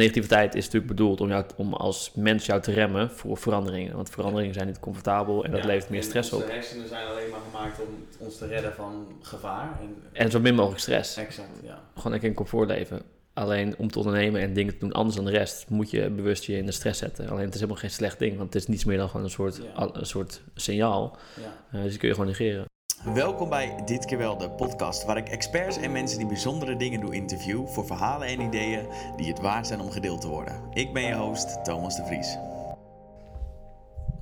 negativiteit is natuurlijk bedoeld om, jou, om als mens jou te remmen voor veranderingen. Want veranderingen zijn niet comfortabel en dat Ja, levert meer stress op. Onze hersenen zijn alleen maar gemaakt om ons te redden van gevaar. En, En zo min mogelijk stress. exact, ja. Gewoon lekker een comfort leven. Alleen om te ondernemen en dingen te doen anders dan de rest, moet je bewust je in de stress zetten. Alleen het is helemaal geen slecht ding, want het is niets meer dan gewoon een soort, Ja. een soort signaal. ja. Eh, dus die kun je gewoon negeren. Welkom bij Dit keer wel de podcast, waar ik experts en mensen die bijzondere dingen doe interview voor verhalen en ideeën die het waard zijn om gedeeld te worden. Ik ben je host, Thomas de Vries.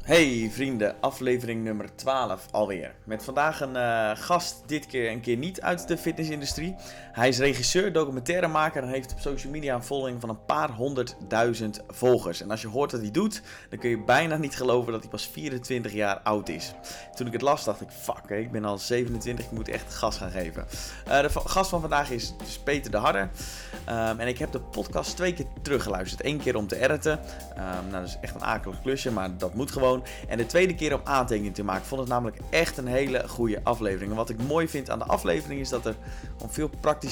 Hey vrienden, aflevering nummer 12 alweer. Met vandaag een eh, gast, dit keer een keer niet uit de fitnessindustrie. Hij is regisseur, documentairemaker en heeft op social media een volging van een paar honderdduizend volgers. En als je hoort wat hij doet, dan kun je bijna niet geloven dat hij pas 24 jaar oud is. Toen ik het las, dacht ik, fuck, ik ben al 27, ik moet echt gas gaan geven. Eh, de gast van vandaag is dus Peter de Harder. Ehm, en ik heb de podcast twee keer teruggeluisterd. Eén keer om te editen. Ehm, nou, dat is echt een akelig klusje, maar dat moet gewoon. En de tweede keer om aantekeningen te maken. Ik vond het namelijk echt een hele goede aflevering. En wat ik mooi vind aan de aflevering is dat er gewoon veel praktische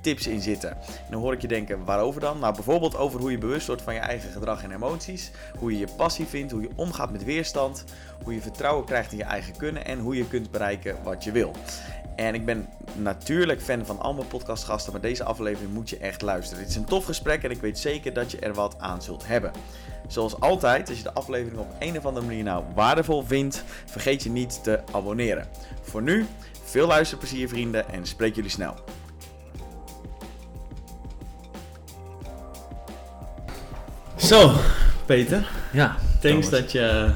tips in zitten. En dan hoor ik je denken, waarover dan? Nou, bijvoorbeeld over hoe je bewust wordt van je eigen gedrag en emoties. Hoe je je passie vindt, hoe je omgaat met weerstand. Hoe je vertrouwen krijgt in je eigen kunnen en hoe je kunt bereiken wat je wil. En ik ben natuurlijk fan van al mijn podcastgasten, maar deze aflevering moet je echt luisteren. Dit is een tof gesprek en ik weet zeker dat je er wat aan zult hebben. Zoals altijd, als je de aflevering op een of andere manier nou waardevol vindt, vergeet je niet te abonneren. Voor nu, veel luisterplezier vrienden en spreek jullie snel. Zo, Peter. Ja, Thanks Thomas. dat je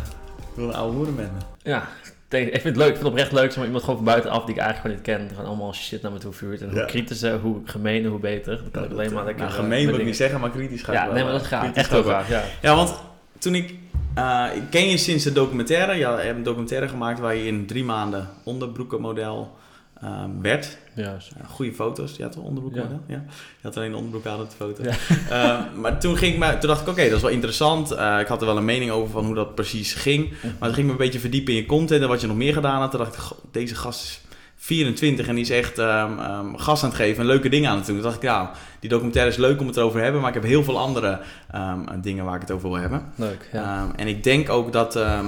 een oude moeder bent. Ja, ik vind het leuk. Ik vind het oprecht leuk. Maar, iemand gewoon van buitenaf die ik eigenlijk gewoon niet ken. Gewoon allemaal shit naar me toe vuurt. En hoe Ja. kritischer, hoe gemeener, hoe beter. Dan kan ik alleen maar lekker... Nou, eh, gemeen wil ik dingen- niet zeggen, maar kritisch ga ik Ja, wel. nee, maar dat eh, gaat echt wel. graag. Ja. Ja, want toen ik... eh, ik ken je sinds de documentaire. Ja, je hebt een documentaire gemaakt waar je in drie maanden onderbroekenmodel ehm werd. Ja, zo. Ja, goede foto's. Je had wel onderbroekmodel? Ja. Je had alleen een onderbroek aan de foto. Ja. Ehm, maar toen, ging ik me, toen dacht ik, oké, dat is wel interessant. Eh, ik had er wel een mening over van hoe dat precies ging. Maar toen ging ik me een beetje verdiepen in je content en wat je nog meer gedaan had. Toen dacht ik, deze gast is 24 en die is echt ehm, ehm, gas aan het geven en leuke dingen aan het doen. Toen dacht ik, nou, die documentaire is leuk om het erover te hebben. Maar ik heb heel veel andere ehm, dingen waar ik het over wil hebben. Leuk, ja. Ehm, en ik denk ook dat, ehm,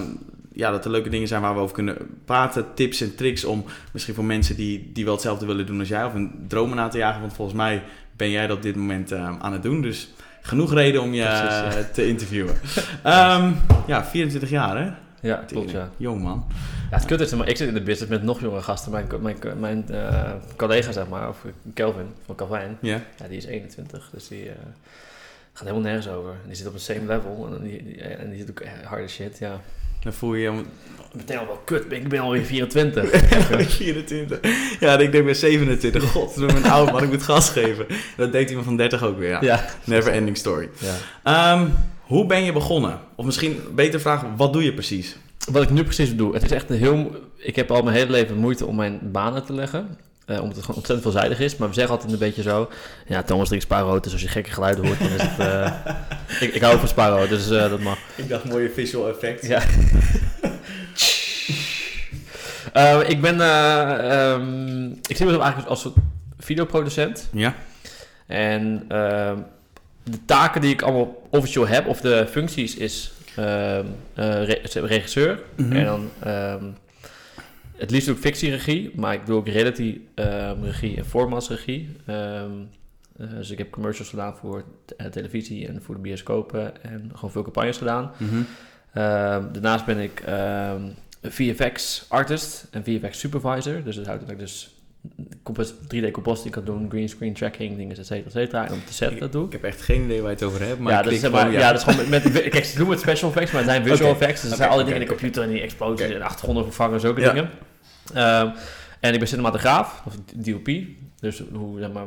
ja, dat er leuke dingen zijn waar we over kunnen praten. Tips en tricks om misschien voor mensen die, die wel hetzelfde willen doen als jij. Of een dromen na te jagen. Want volgens mij ben jij dat op dit moment ehm, aan het doen. Dus genoeg reden om je Precies, ja. eh, te interviewen. Ehm, ja, 24 jaar hè? ja, klopt, ja. Jong man. Ja, het kut is, maar ik zit in de business met nog jongere gasten. Mijn, mijn, mijn eh, collega, zeg maar, of Kelvin van Calvin, Ja. ja, die is 21. Dus die eh, gaat helemaal nergens over. Die zit op het same level en die, die- en die zit ook harde shit, ja. Dan voel je je... Meteen al wel kut, ik ben alweer 24. 24. Ja, ik denk bij 27. God, ik ben oud man, ik moet gas geven. Dat deed iemand van 30 ook weer, ja. ja. Never ending story. ja. Ehm, hoe ben je begonnen? Of misschien beter vraag, wat doe je precies? Wat ik nu precies doe, het is echt een heel... Ik heb al mijn hele leven moeite om mijn uit te leggen. Eh, omdat het gewoon ontzettend veelzijdig is. Maar we zeggen altijd een beetje zo... Ja, Thomas drinkt spaarrood, dus als je gekke geluiden hoort, dan is het... eh, ik, ik hou van spaarrood, dus eh, dat mag. Ik dacht mooie visual effect. Ja. Eh, ik ben... eh, ehm, ik zie mezelf eigenlijk als soort videoproducent. Ja. En ehm, de taken die ik allemaal officieel heb, of de functies, is ehm, eh, re- regisseur. Mhm. En dan ehm, het liefst ik fictieregie, maar ik doe ook reality ehm, regie en formatsregie. Eh, dus ik heb commercials gedaan voor eh, televisie en voor de bioscopen en gewoon veel campagnes gedaan. Mhm. Ehm, daarnaast ben ik VFX artist en VFX supervisor. Dus dat houdt dat ik dus compos- 3D compositing kan doen, green screen tracking, dingen, et cetera, et cetera. En op de set dat doe. Ik heb echt geen idee waar je het over hebt, maar ja, ik dat is, maar, gewoon ja. dat is gewoon met, met kijk, ze noemen het special effects, maar het zijn visual effects. Dus het Oké, zijn alle dingen in de computer en die explosies en achtergronden vervangen, zulke Ja. dingen. Ehm, en ik ben cinematograaf, of DOP. Dus hoe zeg maar,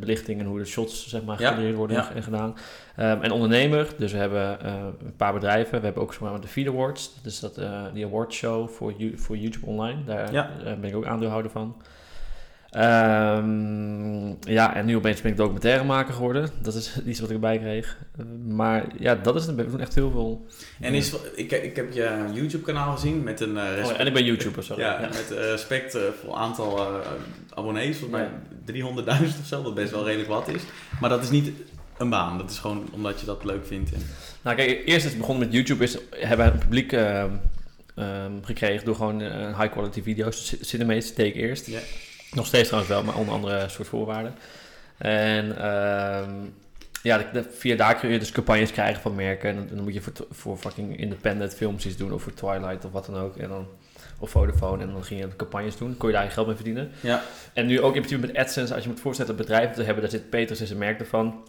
belichting en hoe de shots zeg maar, Ja, gegenereerd worden ja. en gedaan. Ehm, en ondernemer, dus we hebben eh, een paar bedrijven. We hebben ook zeg maar, de Feed Awards, dus dat, eh, die awardshow voor, voor YouTube Online. Daar Ja. eh, ben ik ook aandeelhouder van. Ehm, ja, en nu opeens ben ik documentairemaker geworden. Dat is iets wat ik erbij kreeg. Maar ja, dat is doen echt heel veel. En is, ik, ik heb je YouTube-kanaal gezien met een Oh, respect, en ik ben YouTuber, sorry. ja, Ja. met eh, respect eh, voor een aantal abonnees, volgens mij 300.000 of zo, wat best wel redelijk wat is. Maar dat is niet een baan? Dat is gewoon omdat je dat leuk vindt. En... Nou kijk, eerst is het begonnen met YouTube. Is, hebben we een publiek ehm, ehm, gekregen door gewoon eh, high quality video's. C- Cinemates ik eerst. Ja. Nog steeds trouwens wel, maar onder andere soort voorwaarden. En ehm, ja, de- de- via daar kun je dus campagnes krijgen van merken. En dan, dan moet je voor, fucking independent films iets doen. Of voor Twilight of wat dan ook. En dan, of Vodafone. En dan ging je campagnes doen. kon je daar je geld mee verdienen. Ja. En nu ook in principe met AdSense. Als je moet voorstellen bedrijf te hebben. Daar zit Peters is een merk ervan.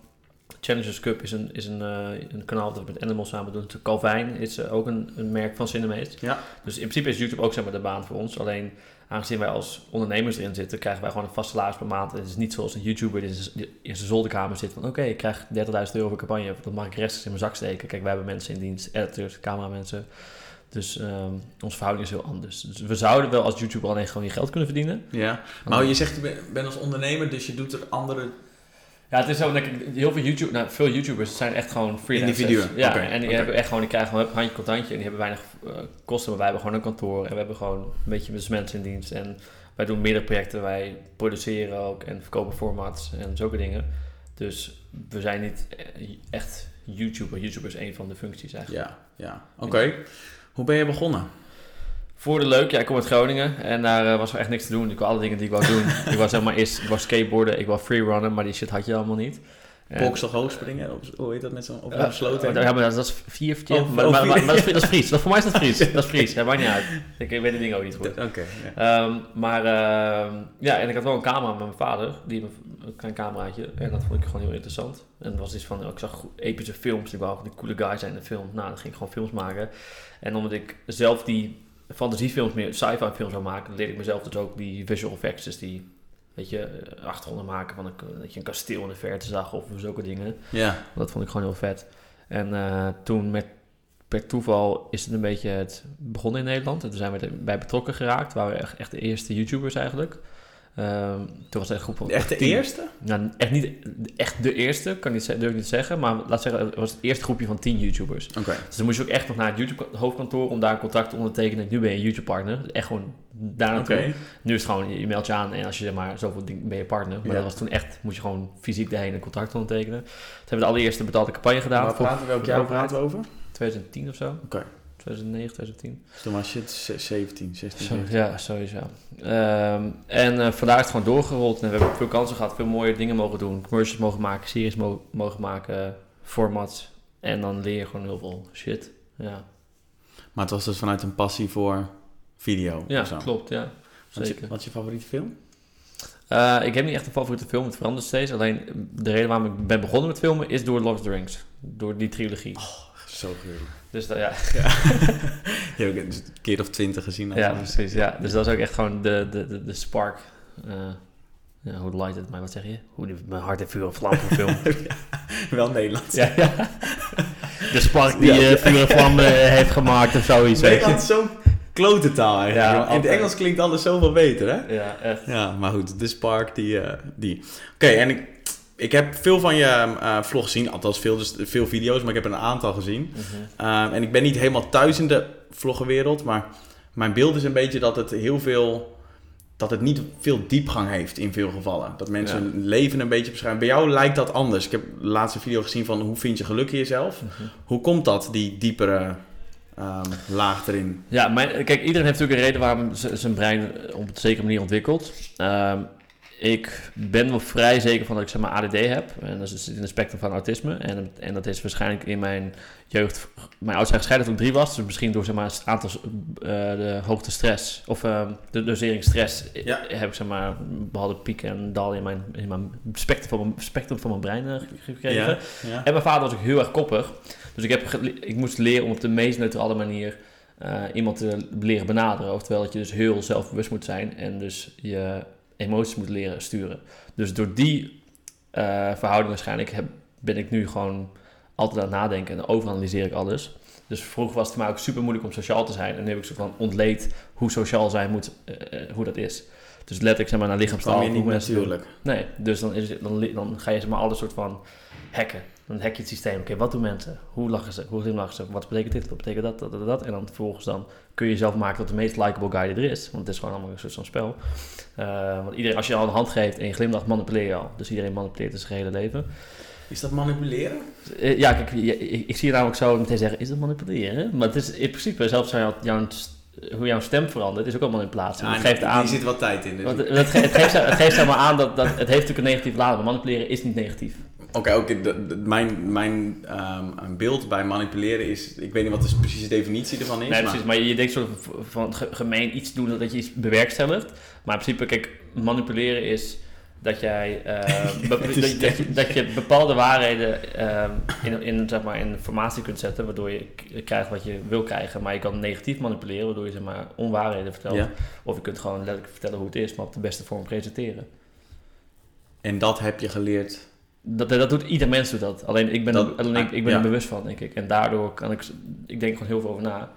Challengers Cup is een, is een, eh, een kanaal dat we met Animal samen doen. Calvin is eh, ook een, een merk van Cinemates. Ja. Dus in principe is YouTube ook zeg maar, de baan voor ons. Alleen aangezien wij als ondernemers erin zitten, krijgen wij gewoon een vast salaris per maand. Het is niet zoals een YouTuber die in zijn- zolderkamer zit van oké, ik krijg 30.000 euro voor campagne. Dat mag ik rechtstreeks in mijn zak steken. Kijk, wij hebben mensen in dienst, editors, cameramensen. Dus ehm, onze verhouding is heel anders. Dus we zouden wel als YouTuber alleen gewoon je geld kunnen verdienen. ja. Maar je zegt, je bent als ondernemer, dus je doet er andere... Ja, het is zo, denk ik, heel veel, YouTube, nou, veel YouTubers zijn echt gewoon freelancers. Individuen, Ja, en die hebben echt gewoon, die krijgen gewoon een handje contantje en die hebben weinig eh, kosten, maar wij hebben gewoon een kantoor en we hebben gewoon een beetje mensen in dienst. En wij doen meerdere projecten, wij produceren ook en verkopen formats en zulke dingen. Dus we zijn niet eh, echt YouTuber. YouTuber is een van de functies eigenlijk. Ja, ja. Oké. Hoe ben je begonnen? Voor de leuk, ja, ik kom uit Groningen en daar eh, was er echt niks te doen. Ik wou alle dingen die ik wou doen. ik was zeg maar eerst, ik wou skateboarden, ik wou freerunnen, maar die shit had je allemaal niet. En- Box of hoogspringen? Op, hoe heet dat met zo'n op Ja, sloot? ja, maar dat, dat is vier, Oh, maar, oh, maar, vier. maar, maar dat, is, dat is Fries. Dat, voor mij is dat Fries. Dat is Fries, dat maakt niet uit. Ik weet de dingen ook niet goed. Oké. ja. Ehm, maar ehm, ja, en ik had wel een camera met mijn vader, die een klein cameraatje. En dat vond ik gewoon heel interessant. En het was iets van, ik zag epische films, ik wou gewoon die coole guy zijn in de film. Nou, dan ging ik gewoon films maken. En omdat ik zelf die fantasiefilms meer sci-fi films zou maken, leerde ik mezelf dus ook die visual effects, dus die, weet je, eh, achtergronden maken van een, dat je een kasteel in de verte zag of zulke dingen. Ja. Dat vond ik gewoon heel vet. En eh, toen met per toeval is het een beetje het begonnen in Nederland. En toen zijn we erbij betrokken geraakt. We waren echt, echt de eerste YouTubers eigenlijk. Ehm, toen was het een groep van Echt de tien. eerste? Nou, echt niet echt de eerste, kan ik niet, durf ik niet zeggen. Maar laat zeggen, het was het eerste groepje van tien YouTubers. Oké. Dus dan moest je ook echt nog naar het YouTube hoofdkantoor om daar een contract te ondertekenen. Nu ben je een YouTube partner. Echt gewoon daar naartoe. Oké. Nu is het gewoon, je meldt je aan en als je zeg maar zoveel ding, ben je partner. Maar Ja. dat was toen echt, moest je gewoon fysiek daarheen een contract ondertekenen. Toen hebben we de allereerste betaalde campagne gedaan. Waar we? Welk jaar praten we over? 2010 of zo. Oké. 2009, 2010. Dus toen was je het ze- 17, 16, Zo, 17. ja, sowieso. Ehm, en eh, vandaar is het gewoon doorgerold. En we hebben veel kansen gehad, veel mooie dingen mogen doen. Commercials mogen maken, series mo- mogen maken, formats. En dan leer je gewoon heel veel shit. Ja, Maar het was dus vanuit een passie voor video. ja zo. klopt, ja. Wat je, Zeker. wat is je favoriete film? Eh, ik heb niet echt een favoriete film, het verandert steeds. Alleen de reden waarom ik ben begonnen met filmen is door Lord of the Rings. Door die trilogie. Zo gruwelijk. Dus dat, ja, Je hebt ook een keer of twintig gezien. ja, precies. Ja. Dus dat is ook echt gewoon de, de, de, de spark. eh, ja, hoe light het mij, wat zeg je? Hoe die, mijn hart en vuur en vlam film. Wel Nederlands. ja, ja. De spark die Ja, eh ja. vuur en vlam eh, heeft gemaakt of zoiets. Nederland is zo'n klote taal eigenlijk. Ja. In het. Engels klinkt alles zoveel beter, hè? Ja, echt. Ja, maar goed, de Spark, die... die. Oké, en ik, ik heb veel van je eh, vlog gezien. Althans, veel, dus veel video's, maar ik heb er een aantal gezien. Mhm. Ehm, en ik ben niet helemaal thuis in de vloggenwereld, maar mijn beeld is een beetje dat het heel veel... Dat het niet veel diepgang heeft in veel gevallen. Dat mensen Ja. hun leven een beetje beschrijven. Bij jou lijkt dat anders. Ik heb de laatste video gezien van hoe vind je geluk in jezelf. Mhm. Hoe komt dat, die diepere ehm, laag erin? Ja, mijn, kijk, iedereen heeft natuurlijk een reden waarom zijn brein op een zekere manier ontwikkelt. Ehm, ik ben wel vrij zeker van dat ik zeg maar ADD heb. En dat is in het spectrum van autisme. En, en dat is waarschijnlijk in mijn jeugd... Mijn ouders zijn gescheiden toen ik drie was. Dus misschien door zeg maar, het aantal, eh, de hoogte stress... Of ehm, de dosering stress... Ja. heb ik zeg maar bepaalde pieken en dalen in mijn, in mijn spectrum, van mijn, spectrum van mijn brein eh, gekregen. Ja, ja. En mijn vader was ook heel erg koppig. Dus ik, heb ik moest leren om op de meest neutrale manier eh, iemand te leren benaderen. Oftewel dat je dus heel zelfbewust moet zijn en dus je emoties moet leren sturen. Dus door die eh, verhouding waarschijnlijk heb, ben ik nu gewoon altijd aan het nadenken en overanalyseer ik alles. Dus vroeger was het voor mij ook super moeilijk om sociaal te zijn. En nu heb ik zo van ontleed hoe sociaal zijn moet, eh, eh, hoe dat is. Dus letterlijk zeg maar naar lichaamstaal. je hoe niet doen. natuurlijk. Nee, dus dan, is het, dan, dan ga je zeg maar alle soort van hacken. Dan hack je het systeem. Oké, wat doen mensen? Hoe lachen ze? Hoe glimlachen ze? Wat betekent dit? Wat betekent dat? Dat, dat, dat. En dan vervolgens dan kun je jezelf maken tot de meest likable guy die er is. Want het is gewoon allemaal een soort van spel. Eh, want iedereen, als je al een hand geeft en je glimlacht, manipuleer je al. Dus iedereen manipuleert zijn hele leven. Is dat manipuleren? Eh, Ja, kijk, je- ik, ik zie je namelijk zo meteen zeggen, is dat manipuleren? Maar het is in principe, zelfs jouw, jouw, hoe jouw stem verandert, is ook al manipulatie. Ja, Want het geeft aan... zit wat tijd in. Dus. want het, het, ge- het geeft, het geeft aan dat, dat het heeft natuurlijk een negatief maar manipuleren is niet negatief. Oké, de- mijn, mijn ehm, beeld bij manipuleren is... Ik weet niet wat de precieze definitie ervan is. Nee, precies. Maar je denkt soort van, van ge- gemeen iets doen dat je iets bewerkstelligt. Maar in principe, kijk, manipuleren is dat jij eh, is dat, je, dat je bepaalde waarheden ehm, in, in, zeg maar, in informatie kunt zetten, waardoor je krijgt wat je wil krijgen. Maar je kan negatief manipuleren, waardoor je zeg maar, onwaarheden vertelt. Ja. Of je kunt gewoon letterlijk vertellen hoe het is, maar op de beste vorm presenteren. En dat heb je geleerd. Dat, dat doet ieder mens doet dat. Alleen ik ben, Dat- er, alleen ik, ik ben ja. er bewust van, denk ik. En daardoor kan ik, ik denk gewoon heel veel over na.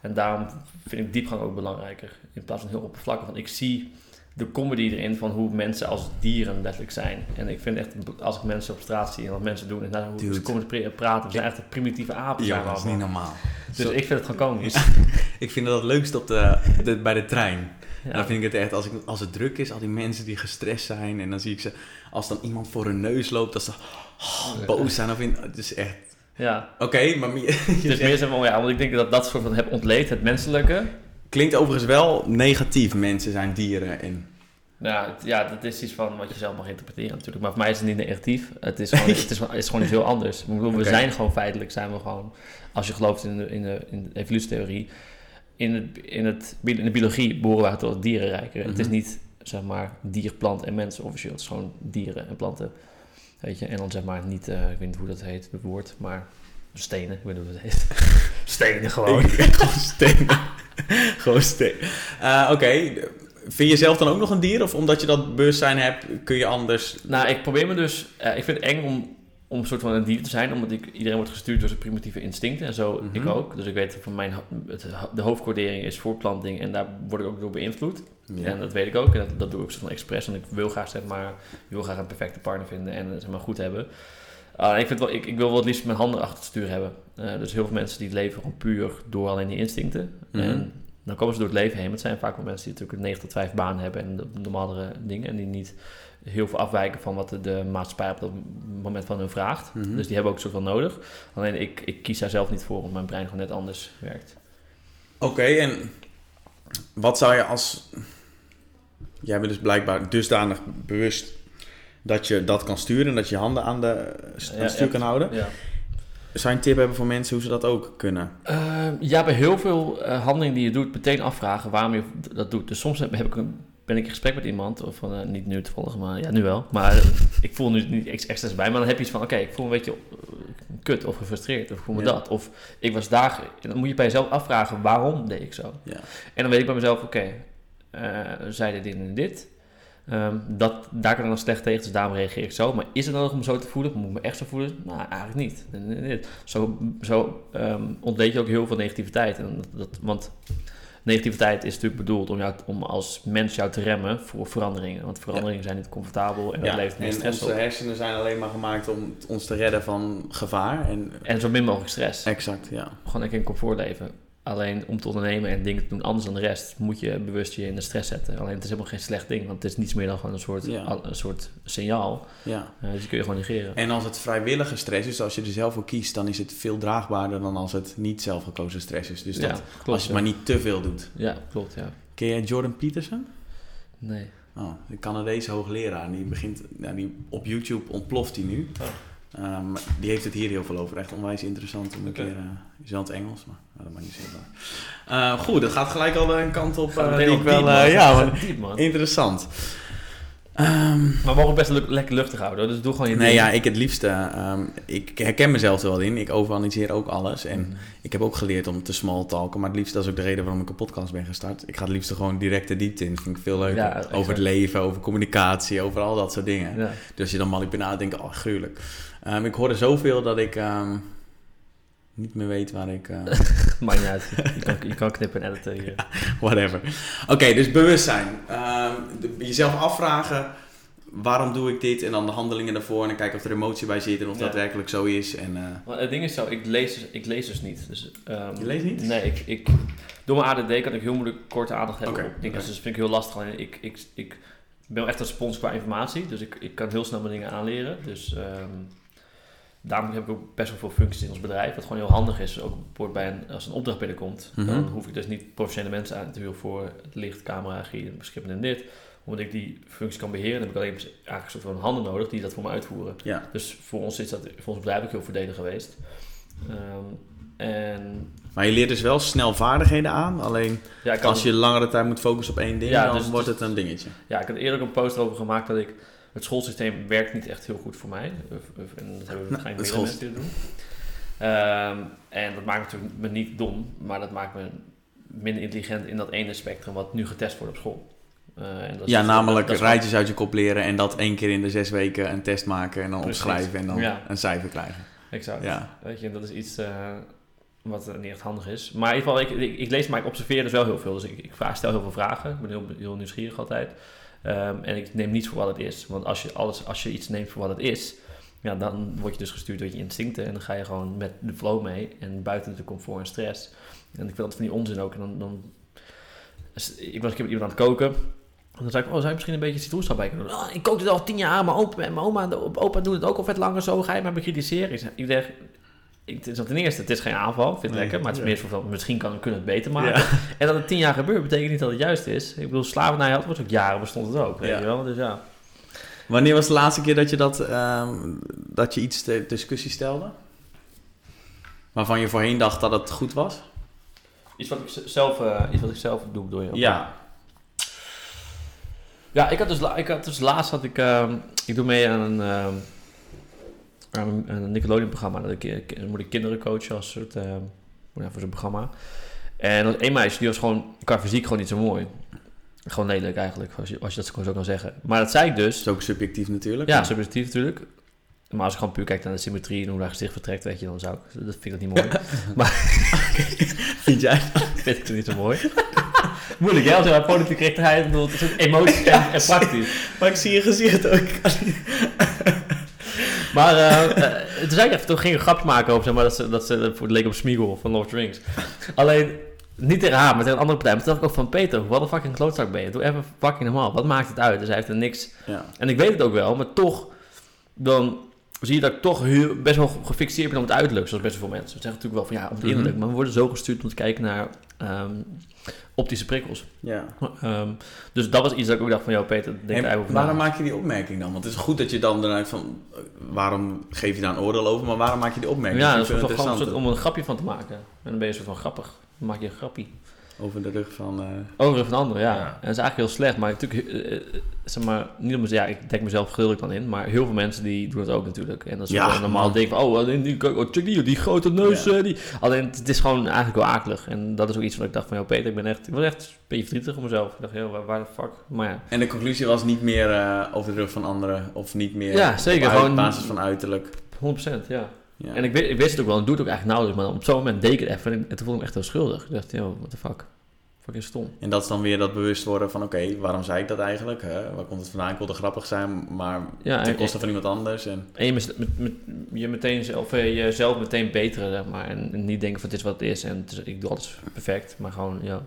En daarom vind ik diepgang ook belangrijker. In plaats van heel oppervlakkig. Want ik zie de comedy erin van hoe mensen als dieren letterlijk zijn. En ik vind echt, als ik mensen op straat zie en wat mensen doen en naar hoe Dude. ze komen te pra- praten. We zijn echt primitieve apen. zijn we allemaal. normaal. Dus ik vind het gewoon komisch. Ik vind dat het leukst op de, de- bij de trein. Ja. Dan vind ik het echt, als, ik, als het druk is, al die mensen die gestrest zijn. En dan zie ik ze, als dan iemand voor hun neus loopt, dat ze oh, boos zijn. Of in, het is echt, ja. oké, maar je Dus zegt- meer zeg maar, ja, want ik denk dat dat soort van heb ontleed, het menselijke. klinkt overigens wel negatief. Mensen zijn dieren en... Ja, het- ja, dat is iets van wat je zelf mag interpreteren natuurlijk. Maar voor mij is het niet negatief. Het is gewoon, het is, het is gewoon iets heel anders. We zijn gewoon feitelijk, zijn we gewoon, als je gelooft in de, in de, in de evolutietheorie, in, het, in, het, in de biologie behoren we tot het dierenrijk. Het is Mhm. niet, zeg maar, dier, plant en mensen officieel. Het is gewoon dieren en planten. Weet je, en dan zeg maar niet, eh, ik weet niet hoe dat heet, het woord, maar stenen, ik weet niet hoe dat heet. stenen gewoon. gewoon stenen. gewoon stenen. Eh, oké, vind je zelf dan ook nog een dier? Of omdat je dat bewustzijn hebt, kun je anders... Nou, ik probeer me dus. eh, ik vind het eng om, om een soort van een dier te zijn, omdat ik, iedereen wordt gestuurd door zijn primitieve instincten en zo Mhm. ik ook. Dus ik weet van mijn het, de hoofdcodering is voortplanting en daar word ik ook door beïnvloed. En dat weet ik ook en dat, dat doe ik soort van expres, want ik wil graag zeg maar, ik wil graag een perfecte partner vinden en eh, zeg maar goed hebben. Ah, ik, vind wel, ik, ik wil wel het liefst mijn handen achter het stuur hebben. Eh, dus heel veel mensen die leven gewoon puur door alleen die instincten. Mhm. En dan komen ze door het leven heen. Het zijn vaak wel mensen die natuurlijk een 9 tot 5 baan hebben en de normalere dingen. En die niet heel veel afwijken van wat de, de maatschappij op dat moment van hun vraagt. Mhm. Dus die hebben ook van nodig. Alleen ik, ik kies daar zelf niet voor, omdat mijn brein gewoon net anders werkt. Oké, en wat zou je als... Jij bent dus blijkbaar dusdanig bewust dat je dat kan sturen en dat je je handen aan, de, aan Ja, stuur ja. kan houden. Ja. Zou je een tip hebben voor mensen hoe ze dat ook kunnen? Eh, ja, bij heel veel eh, handelingen die je doet, meteen afvragen waarom je dat doet. Dus soms heb, heb ik een, ben ik in gesprek met iemand, of van, eh, niet nu toevallig, maar ja, nu wel. Maar eh, ik voel nu niet extra's bij, maar dan heb je iets van, oké, ik voel me een beetje eh, kut of gefrustreerd, of ik voel me Ja. dat. Of ik was daar, dan moet je bij jezelf afvragen, waarom deed ik zo? Ja. En dan weet ik bij mezelf, oké, eh zij deed dit en dit. Ehm, dat, daar kan ik dan slecht tegen, dus daarom reageer ik zo. Maar is het nodig om me zo te voelen? Moet ik me echt zo voelen? Nou, eigenlijk niet. Zo, zo ehm, ontleed je ook heel veel negativiteit. En dat, dat, want negativiteit is natuurlijk bedoeld om, jou, om als mens jou te remmen voor veranderingen. Want veranderingen zijn niet comfortabel en dat levert meer stress onze op. hersenen zijn alleen maar gemaakt om ons te redden van gevaar. En, En zo min mogelijk stress. exact, ja. Gewoon lekker in comfort leven. Alleen om te ondernemen en dingen te doen anders dan de rest, moet je bewust je in de stress zetten. Alleen het is helemaal geen slecht ding, want het is niets meer dan gewoon een soort, Ja. een soort signaal. ja. Eh, dus die kun je gewoon negeren. En als het vrijwillige stress is, als je er zelf voor kiest, dan is het veel draagbaarder dan als het niet zelfgekozen stress is. Dus ja, dat, klopt. als je het ja. maar niet te veel doet. Ja, klopt, ja. Ken jij Jordan Peterson? Nee. Oh, de Canadese hoogleraar. Die begint, nou, die, op YouTube ontploft hij nu. Oh. Ehm, die heeft het hier heel veel over. Echt onwijs interessant om een Oké. keer... eh is wel het Engels, maar nou, dat maakt niet zoveel uit. Eh, goed, dat gaat gelijk al een kant op eh, die ik wel... diep, man. ja, Gaat maar diep, man. interessant. Ehm, Maar we mogen best lekker luchtig houden, hoor. dus doe gewoon je nee, ding. ja, ik het liefste... ehm, ik herken mezelf er wel in. Ik overanalyseer ook alles. En Mhm. ik heb ook geleerd om te small talken. Maar het liefst, dat is ook de reden waarom ik een podcast ben gestart. Ik ga het liefst gewoon direct de diepte in. Dat vind ik veel leuker. Ja, over het leven, over communicatie, over al dat soort dingen. Ja. Dus als je dan manipulaat denkt, oh, gruwelijk. Ehm, ik hoorde zoveel dat ik niet meer weet waar ik... Maakt niet uit. Je kan, je kan knippen en editen hier. whatever. Oké, dus bewustzijn. De- jezelf afvragen, waarom doe ik dit? En dan de handelingen daarvoor. En dan kijken of er emotie bij zit en of Ja. dat werkelijk zo is. En, Maar het ding is zo, ik lees, dus- ik lees dus niet. Dus, ehm, Je leest niet? Nee, ik, ik, door mijn ADD kan ik heel moeilijk korte aandacht hebben Oké, op dingen. Dus dat vind ik heel lastig. Alleen ik, ik, ik ben wel echt een spons qua informatie. Dus ik, ik kan heel snel mijn dingen aanleren. Dus ehm, daarom heb ik ook best wel veel functies in ons bedrijf. Wat gewoon heel handig is. Ook bij een, als een opdracht binnenkomt. Mhm. Dan hoef ik dus niet professionele mensen aan te huren voor het licht, camera, regie, beschikken en dit. Omdat ik die functie kan beheren, dan heb ik alleen eigenlijk soort van handen nodig die dat voor me uitvoeren. Ja. Dus voor ons is dat voor ons bedrijf ook heel voordelig geweest. Ehm, en Maar je leert dus wel snel vaardigheden aan. Alleen ja, als je langere tijd moet focussen op één ding, Ja, dan dus- wordt het een dingetje. Ja, ik had eerder ook een post over gemaakt dat ik... Het schoolsysteem werkt niet echt heel goed voor mij. En dat hebben waarschijnlijk het meerdere mensen die dat doen. Ehm, en dat maakt natuurlijk me niet dom, maar dat maakt me minder intelligent in dat ene spectrum wat nu getest wordt op school. Eh, en dat Ja, namelijk dat rijtjes uit je kop leren en dat één keer in de zes weken een test maken en dan Precies. opschrijven en dan Ja. een cijfer krijgen. Exact. Ja. Weet je, dat is iets eh, wat eh, niet echt handig is. Maar in ieder geval, ik, ik, ik lees, maar ik observeer dus wel heel veel. Dus ik, ik vraag, stel heel veel vragen. Ik ben heel, heel nieuwsgierig altijd. Ehm, en ik neem niets voor wat het is. Want als je, alles, als je iets neemt voor wat het is, ja, dan word je dus gestuurd door je instincten. En dan ga je gewoon met de flow mee. En buiten de comfort en stress. En ik vind dat van die onzin ook. En dan, dan, ik was een keer met iemand aan het koken. En dan zei ik, oh, zou je misschien een beetje citroensap bij kunnen doen? Oh, ik kook dit al tien jaar, mijn opa, mijn oma, opa doet het ook al vet langer zo. Ga je mij bekritiseren? Ik zeg, ik ten eerste, het is geen aanval, ik vind het Nee, lekker, maar het is meer zo van, misschien kan, kunnen we het beter maken. Ja. En dat het tien jaar gebeurt, betekent niet dat het juist is. Ik bedoel, slavernij had was ook jaren, bestond het ook, weet Ja. je wel. Dus ja. Wanneer was de laatste keer dat je, dat, ehm, dat je iets ter discussie stelde? Waarvan je voorheen dacht dat het goed was? Iets wat ik zelf, eh, iets wat ik zelf doe, bedoel je? Ja. Ja, ik had dus, ik had dus laatst had ik, ehm, ik doe mee aan een, ehm, aan een, een Nickelodeon-programma. Dat ik, dan moet ik kinderen coachen als soort, ehm, ja, voor zo'n programma. En was één meisje, die was gewoon qua fysiek gewoon niet zo mooi. Gewoon lelijk eigenlijk, als je, als je dat zo kan zeggen. Maar dat zei ik dus. Dat is ook subjectief natuurlijk. Ja, subjectief natuurlijk. Maar als ik gewoon puur kijk naar de symmetrie en hoe haar gezicht vertrekt, weet je, dan zou ik, dat vind ik dat niet mooi. Vind jij? vind ik het niet zo mooi. Moeilijk, hè? Als je naar politiek correctheid bedoelt, het is ook emotie en, en praktisch. Maar ik zie je gezicht ook. Maar eh, eh, toen zei ik even, toen ging ik een grapje maken over, zeg maar, dat ze, dat ze voor het leek op Smeagol van Lord Rings. Alleen, niet tegen haar, maar tegen een andere partij. Maar toen dacht ik ook van, Peter, wat een fucking klootzak ben je. Doe even fucking normaal. Wat maakt het uit? Dus hij heeft er niks... Ja. En ik weet het ook wel, maar toch, dan zie je dat ik toch heel, best wel gefixeerd ben op het uiterlijk, zoals best wel veel mensen. Ze zeggen natuurlijk wel van ja, op het Mhm. maar we worden zo gestuurd om te kijken naar ehm, optische prikkels. ja. Ehm, dus dat was iets dat ik ook dacht van, jou Peter, denk En over waarom maak je die opmerking dan? Want het is goed dat je dan eruit van... eh, Waarom geef je daar een oordeel over? Maar waarom maak je die opmerking? Ja, dat is gewoon om een grapje van te maken. En dan ben je een soort van grappig. Dan maak je een grappie. Over de rug van... eh, Over van anderen, ja. Ja. En dat is eigenlijk heel slecht. Maar natuurlijk, eh, eh, zeg maar, niet om ja, ik denk mezelf gedeeltelijk dan in. Maar heel veel mensen die doen het ook natuurlijk. En dat is Ja, normaal ding van, oh, die, oh, check die, die grote neus. Ja. eh, die. Alleen, het is gewoon eigenlijk wel akelig. En dat is ook iets wat ik dacht van, joh Peter, ik ben echt, ik was echt een beetje verdrietig om mezelf. Ik dacht, joh, waar, waar de fuck? Maar ja. En de conclusie was niet meer eh, over de rug van anderen. Of niet meer Ja, zeker, op uit- gewoon- basis van uiterlijk. 100%, ja. Ja. En ik, weet- ik wist het ook wel, en ik doe het ook eigenlijk nauwelijks. Maar op zo'n moment deed ik het even. En, toen voelde ik me echt heel schuldig. Ik dacht, joh, what the fuck? Fucking stom. En dat is dan weer dat bewust worden van... Oké, waarom zei ik dat eigenlijk? Hè? Waar komt het vandaan? Ik wilde grappig zijn, maar Ja, ten en- koste van iemand anders. En, En je, met, met, met- je meteen zelf, eh, jezelf meteen beteren, zeg maar. En, en niet denken van het is wat het is en is- ik doe alles perfect. Maar gewoon, ja.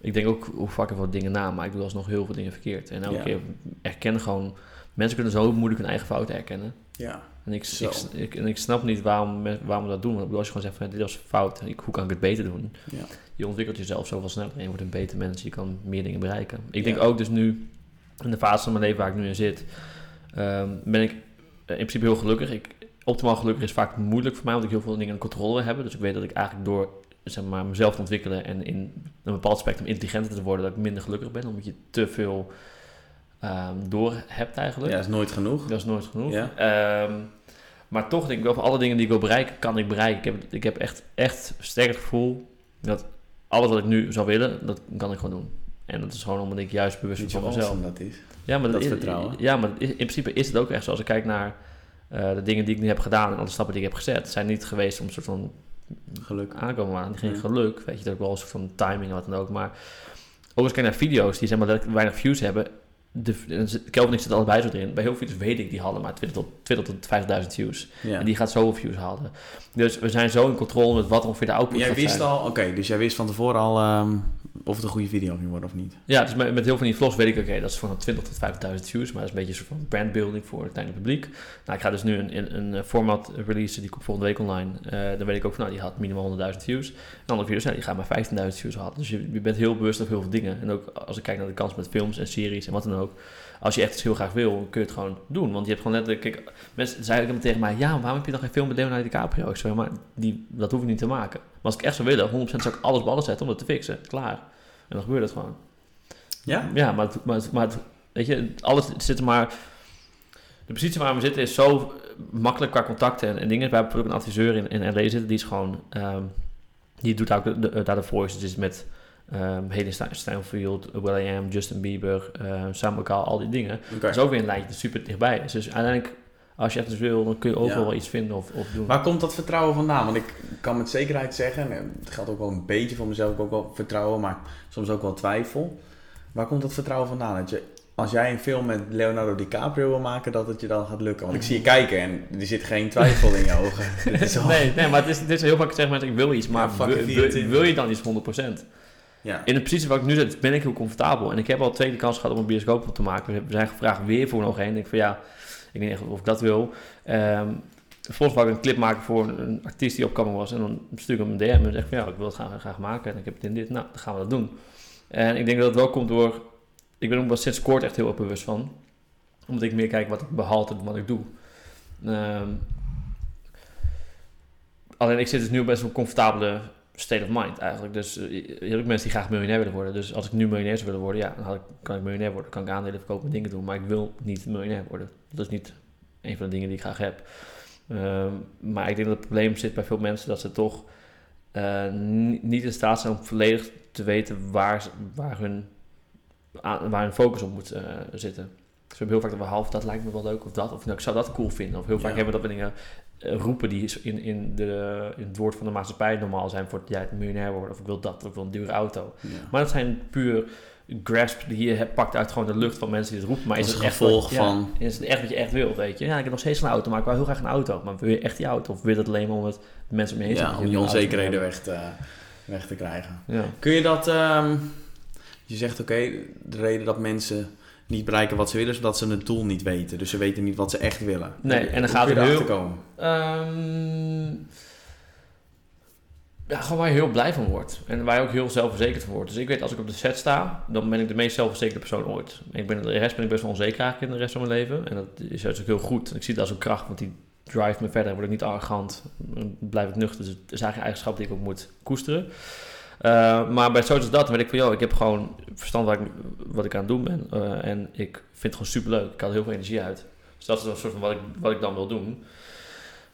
Ik denk ook hoe fucking veel dingen na, maar ik doe alsnog heel veel dingen verkeerd. En elke Ja. keer erkennen gewoon... Mensen kunnen zo moeilijk hun eigen fouten herkennen. ja. En ik, ik, ik, en ik snap niet waarom, waarom we dat doen. Want ik bedoel, als je gewoon zegt van dit was fout, ik, hoe kan ik het beter doen? Ja. Je ontwikkelt jezelf zoveel sneller en je wordt een beter mens. Je kan meer dingen bereiken. Ik Ja. denk ook dus nu, in de fase van mijn leven waar ik nu in zit, ehm, ben ik eh, in principe heel gelukkig. Ik, optimaal gelukkig is vaak moeilijk voor mij, omdat ik heel veel dingen in controle wil hebben. Dus ik weet dat ik eigenlijk door zeg maar, mezelf te ontwikkelen en in een bepaald spectrum intelligenter te worden, dat ik minder gelukkig ben. Omdat je te veel ehm, door hebt eigenlijk. ja, is nooit genoeg. Dat is nooit genoeg. Ja. Ehm, maar toch denk ik wel, van alle dingen die ik wil bereiken, kan ik bereiken. Ik heb, ik heb echt, echt sterk het gevoel dat alles wat ik nu zou willen, dat kan ik gewoon doen. En dat is gewoon omdat ik juist bewust ben van mezelf. awesome dat is? Ja, maar Dat is, vertrouwen. Ja, maar in principe is het ook echt zo. Als ik kijk naar eh, de dingen die ik nu heb gedaan en alle stappen die ik heb gezet, zijn niet geweest om een soort van Geluk. aankomen maar Geen Ja. geluk, weet je, dat ook wel een soort van timing en wat dan ook. Maar ook als ik kijk naar video's die zeg maar weinig views hebben, de, Kelvin ik zitten allebei zo erin. Bij heel veel weet ik, die hadden maar 20 tot, 20 tot 50.000 views. Ja. En die gaat zoveel views halen. Dus we zijn zo in controle met wat ongeveer de output Jij gaat wist zijn. al, oké, dus jij wist van tevoren al, ehm, of het een goede video ging worden of niet. Ja, dus met, met heel veel van die vlogs weet ik, oké, dat is van 20 tot 50.000 views, maar dat is een beetje een soort van brandbuilding voor het kleine publiek. Nou, ik ga dus nu een, een, een format releasen, die komt volgende week online. Eh, dan weet ik ook van, nou, die had minimaal 100.000 views. En andere video's, nou, die gaan maar 15.000 views hadden. Dus je, bent heel bewust op heel veel dingen. En ook als ik kijk naar de kans met films en series en wat dan ook. Als je echt iets heel graag wil, kun je het gewoon doen. Want je hebt gewoon letterlijk... Kijk, mensen zeiden dan tegen mij... Ja, waarom heb je dan geen film met Leonardo DiCaprio? Ik zei, maar die, dat hoef ik niet te maken. Maar als ik echt zou willen, 100% zou ik alles ballen zetten om dat te fixen. Klaar. En dan gebeurt het gewoon. Ja? Ja, maar, het- maar, het- maar het- weet je, alles zit er maar... De positie waar we zitten is zo makkelijk qua contacten en, en dingen. We hebben ook een adviseur in, in LA zitten, die is gewoon... ehm, die doet ook de, de, daar de voices dus met um, Haley Stein- Steinfeld, Will.i.am, Justin Bieber, uh, Sam al die dingen. Oké. Dat is ook weer een lijntje dat super dichtbij. Dus uiteindelijk, als je echt eens wil, dan kun je overal Ja. wel iets vinden of, of doen. Waar komt dat vertrouwen vandaan? Want ik kan met zekerheid zeggen, en het geldt ook wel een beetje voor mezelf, ook wel vertrouwen, maar soms ook wel twijfel. Waar komt dat vertrouwen vandaan? Dat je, als jij een film met Leonardo DiCaprio wil maken, dat het je dan gaat lukken? Want ik zie je kijken en er zit geen twijfel in je ogen. Al- nee, nee, maar het is, het is heel vaak zeggen mensen, ik wil iets, maar Ja, wil, it, wil, 24. wil je dan iets 100%? Ja. In de positie waar ik nu zit, ben ik heel comfortabel. En ik heb al twee de kans gehad om een bioscoop te maken. We zijn gevraagd weer voor nog één. Ik denk van ja, ik weet niet of ik dat wil. Ehm Volgens wou ik een clip maken voor een, artiest die opkomend was. En dan stuur ik hem een DM en zeg van ja, ik wil het graag, maken. En ik heb het in dit, nou, dan gaan we dat doen. En ik denk dat het wel komt door... Ik ben ook wel sinds kort echt heel erg bewust van. Omdat ik meer kijk wat ik behalte en wat ik doe. Ehm, alleen ik zit dus nu best wel comfortabele state of mind eigenlijk. Dus je hebt ook mensen die graag miljonair willen worden. Dus als ik nu miljonair zou willen worden, ja, dan ik, kan ik miljonair worden. kan ik aandelen verkopen en dingen doen. Maar ik wil niet miljonair worden. Dat is niet een van de dingen die ik graag heb. Ehm, maar ik denk dat het probleem zit bij veel mensen dat ze toch eh, ni- niet in staat zijn om volledig te weten waar, waar, hun, waar hun focus op moet eh, zitten. Dus we hebben heel vaak dat we half, dat lijkt me wel leuk of dat. Of nou, ik zou dat cool vinden. Of heel vaak Ja. hebben we dat we dingen roepen die in, in, de, in het woord van de maatschappij normaal zijn voor ja, het miljonair worden. Of ik wil dat, of ik wil een dure auto. Ja. Maar dat zijn puur grasp die je hebt, pakt uit gewoon de lucht van mensen die het roepen. Maar is het echt gevolg ja, van- is het echt wat je echt wil, weet je? Ja, ik heb nog steeds een auto, maar ik wil heel graag een auto. Maar wil je echt die auto? Of wil je dat alleen maar omdat de mensen om je heen Ja, om je onzekerheden weg te, weg te krijgen. Ja. Kun je dat... ehm, je zegt oké, de reden dat mensen niet bereiken wat ze willen, is omdat ze het doel niet weten. Dus ze weten niet wat ze echt willen. Nee, en dan gaat het heel- komen. Ehm, ja, gewoon waar je heel blij van wordt. En waar je ook heel zelfverzekerd van wordt. Dus ik weet, als ik op de set sta, dan ben ik de meest zelfverzekerde persoon ooit. Ik ben, de rest ben ik best wel onzeker eigenlijk in de rest van mijn leven. En dat is juist ook heel goed. Ik zie het als een kracht, want die drive me verder. Word ik niet arrogant, dan blijf ik nuchter. Dus het is eigenlijk een eigenschap die ik ook moet koesteren. Uh, maar bij zoiets als dat weet ik van, joh, ik heb gewoon verstand wat ik, wat ik aan het doen ben. Uh, en ik vind het gewoon superleuk. Ik haal heel veel energie uit. Dus dat is een soort van wat ik, wat ik dan wil doen.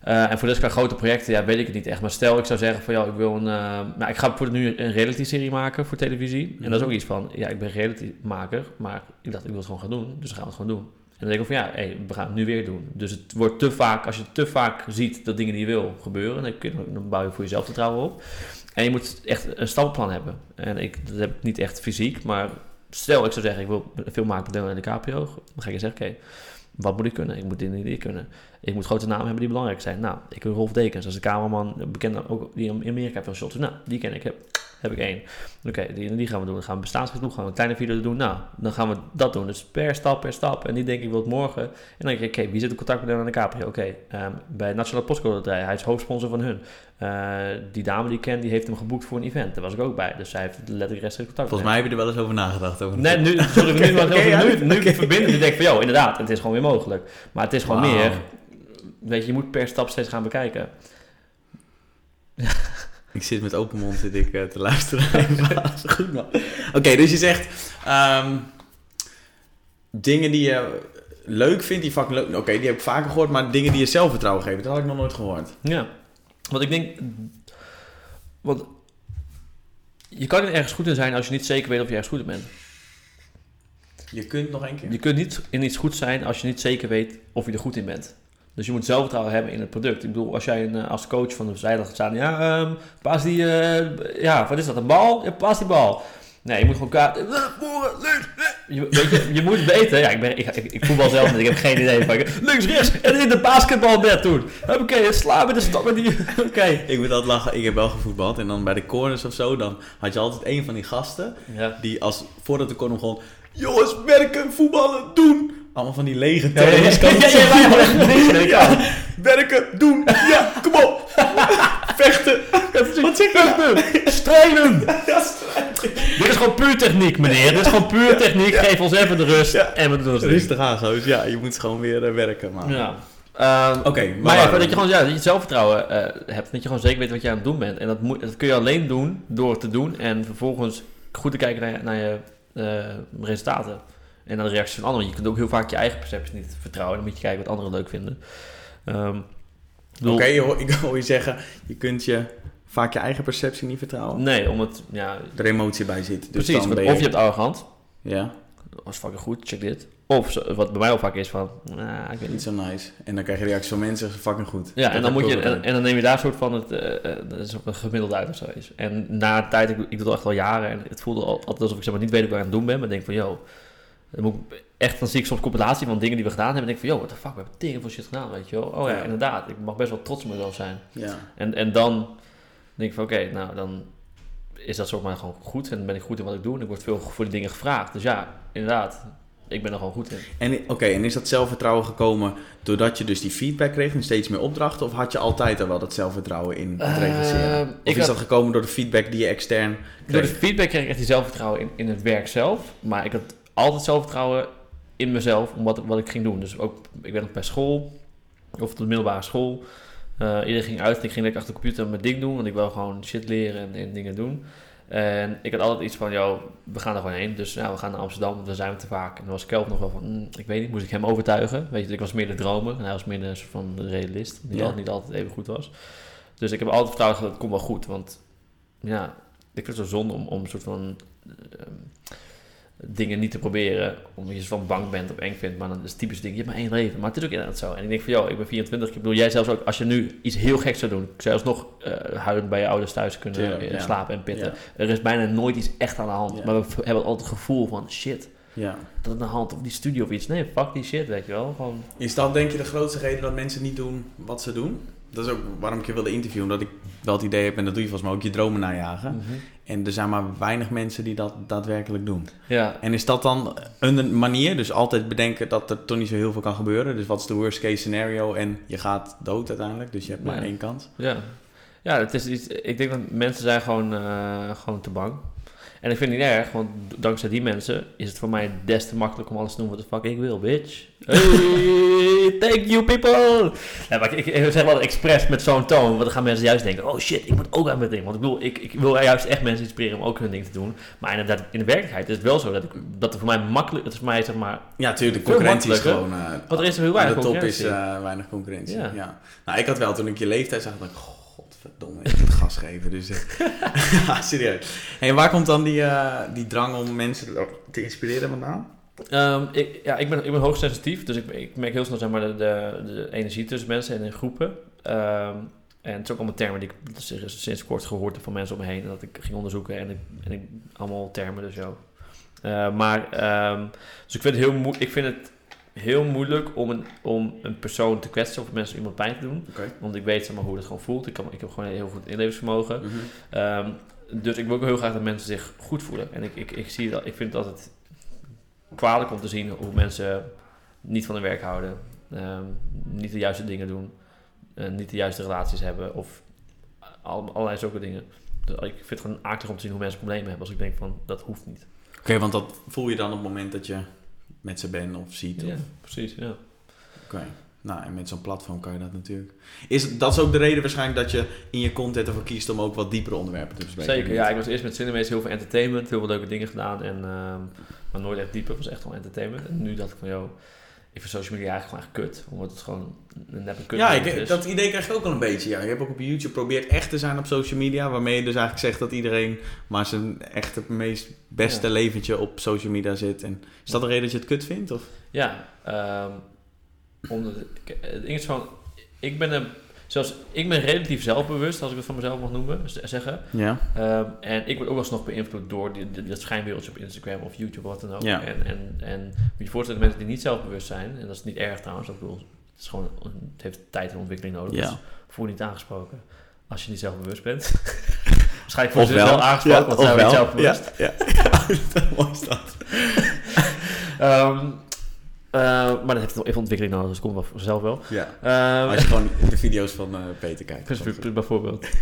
Uh, en voor dit qua grote projecten, ja, weet ik het niet echt. Maar stel, ik zou zeggen van, ja, ik wil een... Nou, ik ga voor nu een reality-serie maken voor televisie. En dat is ook iets van, ja, ik ben reality-maker, maar ik dacht, ik wil het gewoon gaan doen. Dus dan gaan we het gewoon doen. En dan denk ik van, ja, hey, we gaan het nu weer doen. Dus het wordt te vaak, als je te vaak ziet dat dingen die je wil gebeuren, dan, kun je, dan bouw je voor jezelf vertrouwen op. En je moet echt een stappenplan hebben. En ik, dat heb ik niet echt fysiek, maar stel, ik zou zeggen, ik wil film maken met Leonardo DiCaprio. Dan ga je zeggen, oké, wat moet ik kunnen? Ik moet dit en dit kunnen. Ik moet grote namen hebben die belangrijk zijn. Nou, ik wil Rolf Dekens als een cameraman, bekend ook die in Amerika veel shots. Nou, die ken ik, heb ik één. Oké, okay, die, die gaan we doen. Dan gaan we bestaansgebied doen, gaan we een kleine video doen. Nou, dan gaan we dat doen. Dus per stap, per stap. En die denk ik, wil het morgen. En dan denk ik, oké, okay, wie zit in contact met Leonardo DiCaprio? Oké, okay, um, bij Nationale Postcode Loterij. Hij is hoofdsponsor van hun. Uh, die dame die ik ken, die heeft hem geboekt voor een event. Daar was ik ook bij. Dus hij heeft letterlijk rechtstreeks contact Volgens mij heb je er wel eens over nagedacht. Over nee, nu, sorry, nu, ja, nu, nu okay. verbinden. Nu denk ik van, joh, inderdaad, het is gewoon weer mogelijk. Maar het is gewoon wow. meer... Weet je, je moet per stap steeds gaan bekijken. Ik zit met open mond zit ik, uh, te luisteren. goed man. Oké, okay, dus je zegt... Um, dingen die je leuk vindt, die fucking leuk... Oké, okay, die heb ik vaker gehoord, maar dingen die je zelfvertrouwen geven, dat had ik nog nooit gehoord. Ja, want ik denk... Want je kan er ergens goed in zijn als je niet zeker weet of je ergens goed in bent. Je kunt nog één keer. Je kunt niet in iets goed zijn als je niet zeker weet of je er goed in bent. Dus je moet zelfvertrouwen hebben in het product. Ik bedoel, als jij een, als coach van de zijdag gaat staan, ja, um, pas die, uh, ja, wat is dat, een bal? Ja, pas die bal. Nee, je moet gewoon kaart, je, weet je, je moet weten, ja, ik, ben, ik, ik, ik voetbal zelf niet, ik heb geen idee. Ik, links, rechts, en in de basketbalbed doen. Oké, sla met de stok met die... Oké. Ik moet altijd lachen, ik heb wel gevoetbald. En dan bij de corners of zo, dan had je altijd een van die gasten. Ja. Die als, voordat de corner begon, jongens, werken, voetballen, doen. Allemaal van die lege Ja, ja, ja, ja, ja. Werken, doen, ja, kom op. Vechten. Wat zeg je? Strijden! Dit is gewoon puur techniek, meneer. Dit is gewoon puur techniek. Geef ons even de rust. Ja. En we doen het Rustig aan, goos. Ja, je moet gewoon weer eh, werken, man. Ja. Ehm, Oké, maar, maar ja, dat je gewoon ja, dat je zelfvertrouwen eh, hebt. Dat je gewoon zeker weet wat je aan het doen bent. En dat, moet, dat kun je alleen doen door het te doen. En vervolgens goed te kijken naar je, naar je eh, resultaten. En naar de reacties van anderen. Je kunt ook heel vaak je eigen percepties niet vertrouwen. Dan moet je kijken wat anderen leuk vinden. Ehm, bedoel- Oké, ik hoor je zeggen, je kunt je vaak je eigen perceptie niet vertrouwen. Nee, om het... Ja, Er emotie bij zit. Dus precies. dan want of je hebt arrogant. Ja, Dat was fucking goed, check dit. Of wat bij mij al vaak is van... Nou, ik weet niet. zo nice. En dan krijg je reacties van mensen, fucking goed. Ja, Dat en dan, moet je, en, dan neem je daar een soort van het, dat is op een gemiddelde uit of zo is. En na een tijd, ik, ik doe al echt al jaren en het voelde al- altijd alsof ik zeg maar, niet weet wat ik aan het doen ben. Maar denk van, yo, dan, moet ik echt, dan zie ik soms compilatie van dingen die we gedaan hebben. En denk van, yo, what the fuck, we hebben dingen voor shit gedaan, weet je wel. Oh ja, Ja. inderdaad, ik mag best wel trots op mezelf zijn. Ja. En, en dan denk ik van, oké, nou dan is dat soort maar gewoon goed. En dan ben ik goed in wat ik doe en ik word veel voor die dingen gevraagd. Dus ja, inderdaad, ik ben er gewoon goed in. En oké, en is dat zelfvertrouwen gekomen doordat je dus die feedback kreeg en steeds meer opdrachten? Of had je altijd al wel dat zelfvertrouwen in het regisseren? Eh, Of ik is had- dat gekomen door de feedback die je extern Door de kreeg? feedback kreeg ik echt die zelfvertrouwen in, in het werk zelf. Maar ik had altijd zelfvertrouwen in mezelf om wat, wat ik ging doen. Dus ook, ik werd nog bij school, of op de middelbare school. Eh, iedereen ging uit en ik ging lekker achter de computer mijn ding doen. Want ik wil gewoon shit leren en, en dingen doen. En ik had altijd iets van, joh, we gaan er gewoon heen. Dus ja, we gaan naar Amsterdam, want daar zijn we te vaak. En dan was Kelp nog wel van, mm, ik weet niet, moest ik hem overtuigen? Weet je, ik was meer de dromer en hij was meer een soort van de realist. Die Ja. altijd, niet altijd even goed was. Dus ik heb altijd vertrouwen gehad, dat het komt wel goed. Want ja, ik vind het zo zonde om, om een soort van ehm, dingen niet te proberen. Omdat je van bang bent of eng vindt. Maar dan is het typisch ding, je hebt maar één leven. Maar het is ook inderdaad zo. En ik denk van, joh, ik ben 24. Ik bedoel, jij zelfs ook, als je nu iets heel geks zou doen. Alsnog eh huilend bij je ouders thuis kunnen eh, ja. slapen en pitten. Ja. Er is bijna nooit iets echt aan de hand. Maar we hebben altijd het gevoel van, shit, Ja. dat aan de hand. Of die studio of iets. Nee, fuck die shit, weet je wel. Gewoon, Is dat denk je de grootste reden dat mensen niet doen wat ze doen? Dat is ook waarom ik je wilde interviewen. Omdat ik wel het idee heb, en dat doe je volgens mij ook, je dromen najagen. Mhm. En er zijn maar weinig mensen die dat daadwerkelijk doen. Ja, En is dat dan een manier, dus altijd bedenken dat er toch niet zo heel veel kan gebeuren. Dus wat is de worst case scenario en je gaat dood uiteindelijk, dus je hebt maar Ja. één kans. Ja, ja het is iets, ik denk dat mensen zijn gewoon, eh, gewoon te bang. En ik vind het niet erg, want dankzij die mensen is het voor mij des te makkelijk om alles te doen wat de fuck ik wil, bitch. Hey, thank you people! Ja, maar ik, ik, zeg wel expres met zo'n toon, want dan gaan mensen juist denken, oh shit, ik moet ook aan mijn ding. Want ik bedoel, ik, ik wil juist echt mensen inspireren om ook hun ding te doen. Maar inderdaad, in de werkelijkheid is het wel zo dat, ik, dat het voor mij makkelijk, het is voor mij zeg maar, Ja, natuurlijk, de concurrentie is gewoon... want er is er heel aan de weinig top is eh, weinig concurrentie. Ja. Ja. Nou, ik had wel toen ik je leeftijd zag, ik, godverdomme, ik moet gas geven. Dus, eh, ja, serieus. Hey, waar komt dan die, eh, die drang om mensen te inspireren vandaan? Ehm, ik, ja, ik ben, ik ben hoogsensitief, dus ik, ik merk heel snel zeg maar, de, de, energie tussen mensen en in groepen. Ehm, en het is ook allemaal termen die ik sinds, kort gehoord heb van mensen om me heen. En dat ik ging onderzoeken en ik, en ik allemaal termen, dus zo. Eh, maar, ehm, dus ik vind het heel, moe, ik vind het heel moeilijk om een, om een persoon te kwetsen of mensen iemand pijn te doen. Want ik weet zeg maar, hoe het gewoon voelt. Ik, kan, ik heb gewoon een heel goed inlevingsvermogen. Mhm. Ehm, dus ik wil ook heel graag dat mensen zich goed voelen. En ik, ik, ik, zie dat, ik vind het altijd kwalijk om te zien hoe mensen niet van hun werk houden. ehm, niet de juiste dingen doen. eh, niet de juiste relaties hebben. Of al, allerlei zulke dingen. Dus ik vind het gewoon akelig om te zien hoe mensen problemen hebben. Als ik denk van, dat hoeft niet. Oké, want dat voel je dan op het moment dat je met ze bent of ziet? Ja, precies. Ja. Oké. Nou, en met zo'n platform kan je dat natuurlijk. Is, dat is ook de reden waarschijnlijk dat je in je content ervoor kiest om ook wat diepere onderwerpen te bespreken. Zeker, ja. Ik was eerst met Cinemees heel veel entertainment. Heel veel leuke dingen gedaan. En, ehm, maar nooit echt dieper. Het was echt wel entertainment. En nu dacht ik van, joh, ik vind social media eigenlijk gewoon echt kut. Omdat het gewoon een neppe kut Ja, is. ik, dat idee krijg ik ook wel een beetje. Ja. Je hebt ook op YouTube geprobeerd echt te zijn op social media. Waarmee je dus eigenlijk zegt dat iedereen maar zijn echte, meest beste Ja. leventje op social media zit. En is dat de reden dat je het kut vindt? Of? Ja, ehm, omdat ik- het ding is van, ik ben een, zelfs ik ben relatief zelfbewust, als ik het van mezelf mag noemen, zeggen. Ja. Ehm, en ik word ook wel eens nog beïnvloed door die, die- dat schijnwereldje op Instagram of YouTube of wat dan ook. Ja. En, en, en moet je je voorstellen, mensen die niet zelfbewust zijn, en dat is niet erg trouwens, ik bedoel, het, is gewoon, het heeft tijd en ontwikkeling nodig. Ja. Dus voel je niet aangesproken als je niet zelfbewust bent. Waarschijnlijk je wel. aangesproken, want zijn we niet zelfbewust. Ja, ja. Is dat. Ehm, eh, maar dat heeft nog even ontwikkeling nodig, dus het komt wel vanzelf wel. Ja. Ehm, Als je gewoon de video's van eh, Peter kijkt. Dus bijvoorbeeld.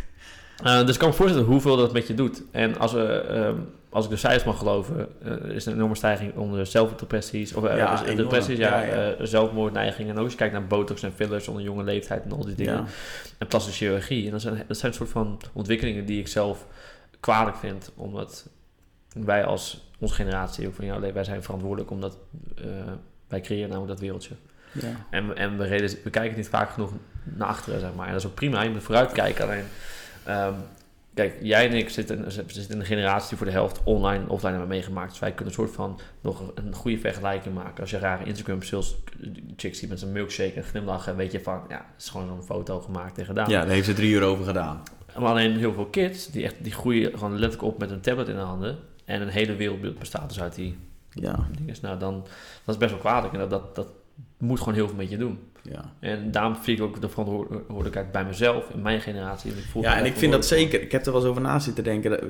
Eh, dus ik kan me voorstellen hoeveel dat met je doet. En als, we, ehm, als ik de cijfers mag geloven, eh, is er een enorme stijging onder zelfdepressies, of eh, Ja, depressies, ja, Ja, ja. eh, zelfmoordneigingen. En ook als je kijkt naar botox en fillers onder jonge leeftijd en al die dingen. En plastische chirurgie. En dat zijn, dat zijn een soort van ontwikkelingen die ik zelf kwalijk vind. Omdat wij als onze generatie, ook van jouw leven, wij zijn verantwoordelijk omdat eh, wij creëren namelijk dat wereldje. Ja. En, en we, reden, we kijken niet vaak genoeg naar achteren, zeg maar. En dat is ook prima, je moet vooruit kijken. Alleen, ehm, kijk, jij en ik zitten, zitten in een generatie die voor de helft online en offline hebben meegemaakt. Dus wij kunnen een soort van nog een, een goede vergelijking maken. Als je rare Instagram sales chicks ziet met zijn milkshake en glimlachen, weet je van, ja, het is gewoon zo'n foto gemaakt en gedaan. ja, daar heeft ze drie uur over gedaan. Maar alleen heel veel kids, die, echt, die groeien gewoon letterlijk op met een tablet in de handen. En een hele wereldbeeld bestaat dus uit die Ja. dingen. Nou, dan, dat is best wel kwalijk. En dat, dat, dat moet gewoon heel veel met je doen. Ja. En daarom vind ik ook de verantwoordelijkheid bij mezelf, in mijn generatie. Ja, en ik vind dat zeker. Ik heb er wel eens over na zitten denken. Dat-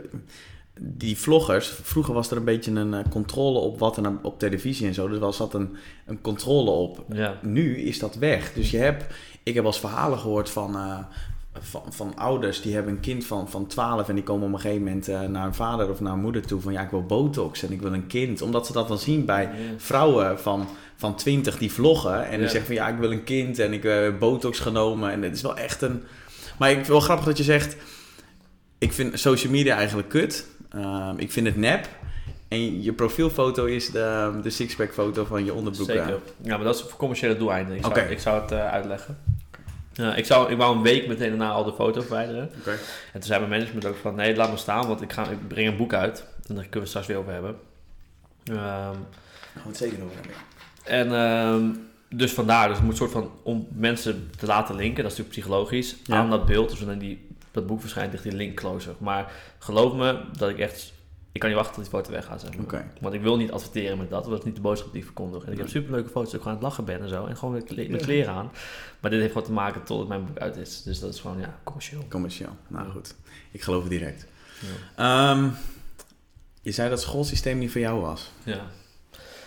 Die vloggers, vroeger was er een beetje een eh, controle op wat er op televisie en zo. Dus wel zat een, een controle op. Ja, Nu is dat weg. Dus je hebt, ik heb wel eens verhalen gehoord van, eh, van, van ouders die hebben een kind van, van 12 en die komen op een gegeven moment eh, naar een vader of naar een moeder toe van ja, ik wil botox en ik wil een kind. Omdat ze dat dan zien bij Ja. vrouwen van, van 20 die vloggen en die zeggen van ja, ik wil een kind en ik heb botox genomen. En het is wel echt een. Maar ik vind wel grappig dat je zegt, ik vind social media eigenlijk kut. Ehm, ik vind het nep. En je profielfoto is de, de sixpack foto van je onderbroek. eh. zeker. Ja, maar dat is voor commerciële doeleinden. Ik zou, Oké. ik zou het eh, uitleggen. Ik, zou, ik wou een week meteen daarna al de foto verwijderen. Oké. En toen zei mijn management ook van, nee, laat maar staan, want ik, ga, ik breng een boek uit. En daar kunnen we het straks weer over hebben. Ehm, Gaan we het zeker over hebben. En ehm, dus vandaar, dus het moet soort van om mensen te laten linken, dat is natuurlijk psychologisch, Ja. aan dat beeld. Dus wanneer die, dat boek verschijnt, ligt die link closer. Maar geloof me dat ik echt, ik kan niet wachten tot die foto weggaat. Zeg maar. Oké. Want ik wil niet adverteren met dat, want dat is niet de boodschap die ik verkondig. En ik heb superleuke foto's ik gewoon aan het lachen ben en zo. En gewoon met, kle- met kleren aan. Maar dit heeft gewoon te maken totdat mijn boek uit is. Dus dat is gewoon, ja, commercieel. Commercieel. Nou goed, ik geloof het direct. Ja. Ehm, je zei dat het schoolsysteem niet voor jou was. ja.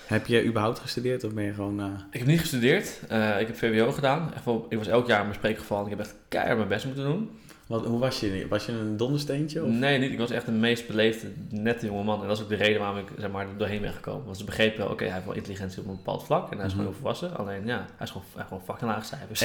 Heb je überhaupt gestudeerd of ben je gewoon... eh, Ik heb niet gestudeerd. Eh, ik heb VWO gedaan. Echt wel- ik was elk jaar in mijn spreekgeval. en Ik heb echt keihard mijn best moeten doen. Wat, hoe was je? Was je een dondersteentje? Of? Nee, niet. Ik was echt de meest beleefde, nette jonge man. En dat is ook de reden waarom ik zeg maar, er doorheen ben gekomen. Want ze begrepen wel, oké, hij heeft wel intelligentie op een bepaald vlak. En hij is Mhm. gewoon heel volwassen. Alleen, ja, hij is gewoon, hij heeft gewoon fucking lage cijfers.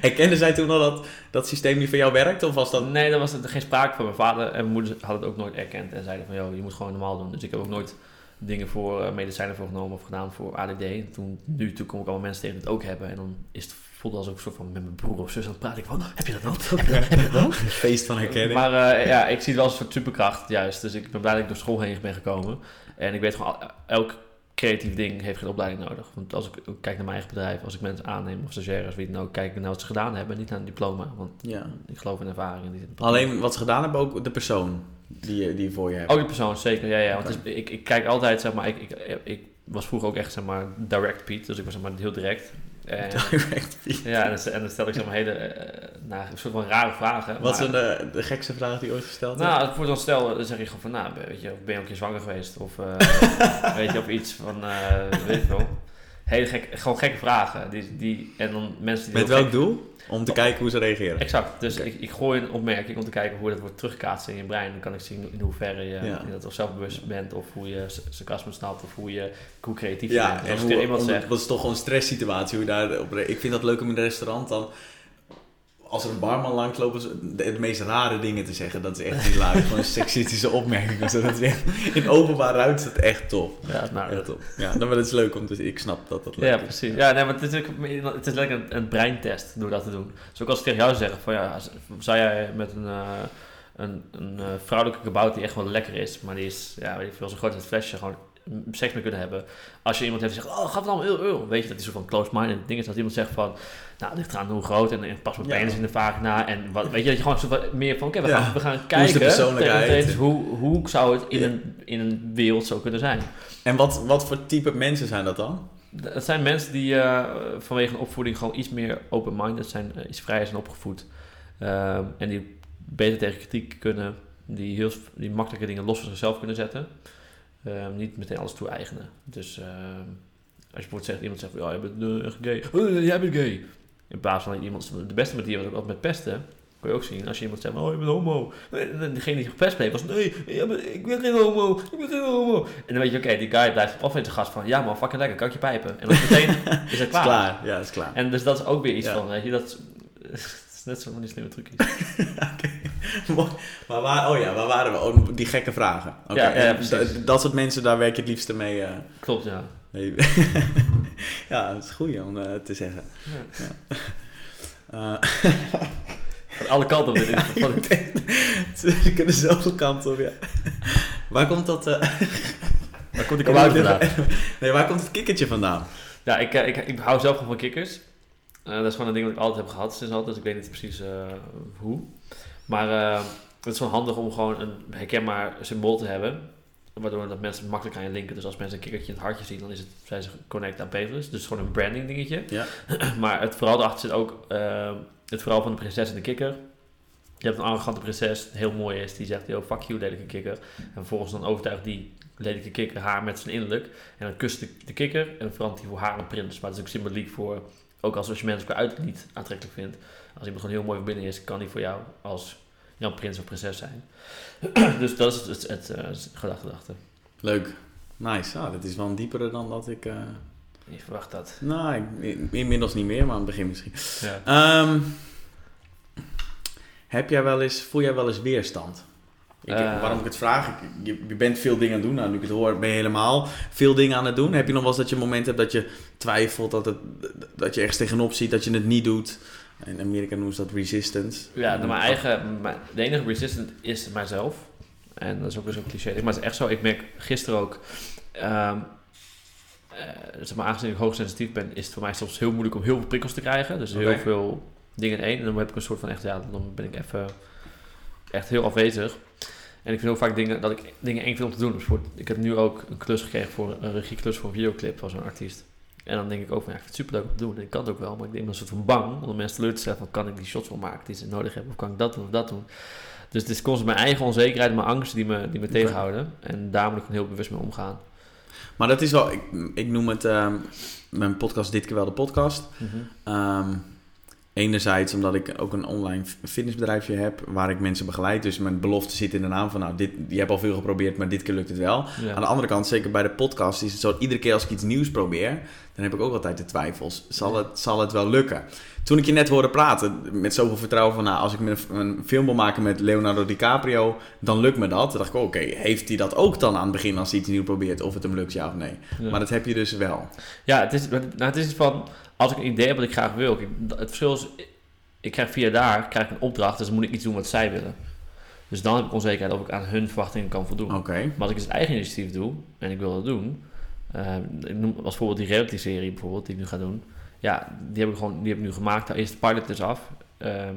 Herken, zij toen al dat dat systeem niet voor jou werkt? Of was dat... Nee, daar was er geen sprake van. Mijn vader en mijn moeder hadden het ook nooit erkend. En zeiden van, joh, je moet gewoon normaal doen. Dus ik heb ook nooit dingen voor eh, medicijnen voor genomen of gedaan voor ADD. En toen, nu toe kom ik allemaal mensen tegen die het ook hebben. En dan is het voelde als ook soort van met mijn broer of zus. Dan praat ik van, heb je dat ook? Heb je dat, heb je dat ook? Feest van herkenning. Maar eh, ja, ik zie het wel als een soort superkracht juist. Dus ik ben blij dat ik door school heen ben gekomen. En ik weet gewoon, elk creatief ding heeft geen opleiding nodig. Want als ik kijk naar mijn eigen bedrijf, als ik mensen aanneem of stagiaires, wie dan ook, kijk ik naar wat ze gedaan hebben, niet naar een diploma. Want ja. ik geloof in ervaring. in Alleen wat ze gedaan hebben, ook de persoon die, je- die je voor je hebt. Ook die persoon, zeker. Ja, ja. Want het is- ik, ik kijk altijd, zeg maar, ik, ik, ik was vroeger ook echt, zeg maar, direct Piet. Dus ik was, zeg maar, heel direct. En, Direct. ja, en dan, en dan stel ik, maar, hele, eh, nou, een soort van rare vragen. Wat is een, eh, de gekste vraag die je ooit gesteld hebt? Nou, voor dan stel, dan zeg je gewoon van, nou, weet je, ben je ook een keer zwanger geweest? Of eh, weet je, of iets van, eh, weet ik wel. Hele gek, gewoon gekke vragen. Die, die, en dan mensen die... Met welk gek- doel? Om te kijken hoe ze reageren. Exact. Dus ik, ik gooi een opmerking om te kijken hoe dat wordt teruggekaatst in je brein. Dan kan ik zien in hoeverre je, Ja. dat of zelfbewust bent, of hoe je sarcasme snapt, of hoe, je, hoe creatief Ja, bent. Dus en als hoe, ik er iemand om- zeg... dat is toch gewoon een stresssituatie. Hoe daar op, ik vind dat leuk om in een restaurant dan... Als er een barman langs loopt, is de, meest rare dingen te zeggen. Dat is echt hilarisch. Gewoon een seksistische opmerking. of zo. Dat is echt, in openbaar ruimte is dat echt tof. Ja, nou, Echt top. Ja, dan wel het is leuk om te Ik snap dat dat leuk Ja, precies. Ja, nee, maar het is, het is lekker een, een breintest door dat te doen. Dus ook als ik tegen jou zeggen van ja, zou jij met een, eh, een, een eh, vrouwelijke kabouter die echt wel lekker is, maar die is, ja, weet ik veel, zo groot als het flesje, gewoon seks mee kunnen hebben. Als je iemand heeft die zegt, oh, gaat het allemaal heel, heel. Weet je, dat is zo van close-minded ding is. Dat iemand zegt van, nou, het ligt eraan hoe groot en, en pas mijn penis in de vagina. En wat, weet je, dat je gewoon zo wat meer van, oké, we, gaan, we gaan Hoe is kijken. de persoonlijkheid? tegen- tegen hoe, hoe zou het in, een, in een wereld zo kunnen zijn? En wat, wat voor type mensen zijn dat dan? Het zijn mensen die eh, vanwege een opvoeding gewoon iets meer open-minded zijn, eh, iets vrijer zijn opgevoed. Ehm, en die beter tegen kritiek kunnen, die, heel, die makkelijke dingen los van zichzelf kunnen zetten. Ehm, niet meteen alles toe-eigenen. Dus ehm, als je bijvoorbeeld zegt, iemand zegt, ja, je bent eh, gay. Oh, jij bent gay. In plaats van iemand, de beste manier was ook met pesten. Kun je ook zien, als je iemand zegt, oh, je bent homo. En degene die gepest bleef was, nee, ik ben geen homo, ik ben geen homo. En dan weet je, oké, die guy blijft en toe gast van, ja man, fucking lekker, kan ik je pijpen. En dan meteen is het klaar. Klaar. Ja, is klaar. En dus dat is ook weer iets Ja. van, weet je, dat is, net zo van die slimme trucjes. Maar waar, oh ja, waar waren we? Oh, die gekke vragen. Oké, Ja, dat soort mensen, daar werk je het liefste mee. eh, Klopt, ja. ja, dat is goed om eh, te zeggen. ja. Eh, Van alle kanten op dit Ja, van- Ze kunnen zoveel kanten op, ja. Waar komt dat... eh, Waar komt die kabouter vandaan? nee, waar komt het kikkertje vandaan? Ja, ik, ik, ik hou zelf gewoon van kikkers. Dat is gewoon een ding wat ik altijd heb gehad sinds altijd, dus ik weet niet precies hoe. Maar het is wel handig om gewoon een herkenbaar symbool te hebben. Waardoor dat mensen makkelijk aan je linken. Dus als mensen een kikkertje in het hartje zien, dan is het, zijn ze connect aan Paperless. Dus gewoon een branding dingetje. Ja. maar het vooral erachter zit ook eh, het verhaal van de prinses en de kikker. Je hebt een arrogante prinses, heel mooi is, die zegt, yo, fuck you, lelijke kikker. En vervolgens dan overtuigt die lelijke kikker haar met zijn innerlijk. En dan kust de, de kikker en verandert hij voor haar een prins. Maar het is ook symboliek voor, ook als, als je mensen qua uiterlijk niet aantrekkelijk vindt. Als iemand gewoon heel mooi van binnen is, kan die voor jou als jouw prins of prinses zijn. dus dat is het, het, het, eh, gedachte. Leuk. Nice. Ah, dat is wel een diepere dan dat ik... Je verwacht dat. nou, ik- inmiddels niet meer, maar aan het begin misschien. Ja. Ehm, heb jij wel eens, voel jij wel eens weerstand? Ik, Eh. waarom ik het vraag, ik, je, je bent veel dingen aan het doen. Nou, nu ik het hoor, ben je helemaal veel dingen aan het doen. Heb je nog wel eens dat je een moment hebt dat je twijfelt, dat, het, dat je ergens tegenop ziet, dat je het niet doet? In Amerika noemen ze dat resistance. Ja, nou, mijn eigen, mijn, de enige resistant is mijzelf. En dat is ook weer zo'n cliché. Maar het is echt zo. Ik merk gisteren ook. ehm, eh, zeg maar, aangezien ik hoogsensitief ben, is het voor mij soms heel moeilijk om heel veel prikkels te krijgen. Dus heel veel dingen in één. En dan heb ik een soort van echt, ja, dan ben ik even echt heel afwezig. En ik vind ook vaak dingen, dat ik dingen eng vind om te doen. Dus voor, ik heb nu ook een klus gekregen voor een regieklus voor een videoclip van zo'n artiest. En dan denk ik ook van, ja, ik vind het super leuk om te doen. En ik kan het ook wel, maar ik denk een soort van bang om de mensen teleur te stellen van, kan ik die shots wel maken die ze nodig hebben? Of kan ik dat doen of dat doen? Dus het is constant mijn eigen onzekerheid, mijn angsten die me, die me tegenhouden. En daar moet ik heel bewust mee omgaan. Maar dat is wel, ik, ik noem het, ehm, mijn podcast dit keer wel de podcast. Ehm, enerzijds omdat ik ook een online fitnessbedrijfje heb waar ik mensen begeleid. Dus mijn belofte zit in de naam van, nou, dit, je hebt al veel geprobeerd, maar dit keer lukt het wel. Ja. Aan de andere kant, zeker bij de podcast, is het zo, iedere keer als ik iets nieuws probeer, dan heb ik ook altijd de twijfels. Zal het, zal het wel lukken? Toen ik je net hoorde praten, met zoveel vertrouwen van, nou, als ik een, een film wil maken met Leonardo DiCaprio, dan lukt me dat. Dan dacht ik, oké, heeft hij dat ook dan aan het begin als hij iets nieuws probeert, of het hem lukt, ja of nee? Ja. Maar dat heb je dus wel. Ja, het is, nou, het is van, als ik een idee heb wat ik graag wil. kijk, Het verschil is, ik krijg via daar krijg ik een opdracht, dus dan moet ik iets doen wat zij willen. Dus dan heb ik onzekerheid of ik aan hun verwachtingen kan voldoen. Maar als ik het eigen initiatief doe, en ik wil dat doen, ik noem als voorbeeld die reality-serie bijvoorbeeld, die ik nu ga doen. Ja, die heb ik gewoon, die heb ik nu gemaakt, daar is de pilot dus af. Ehm,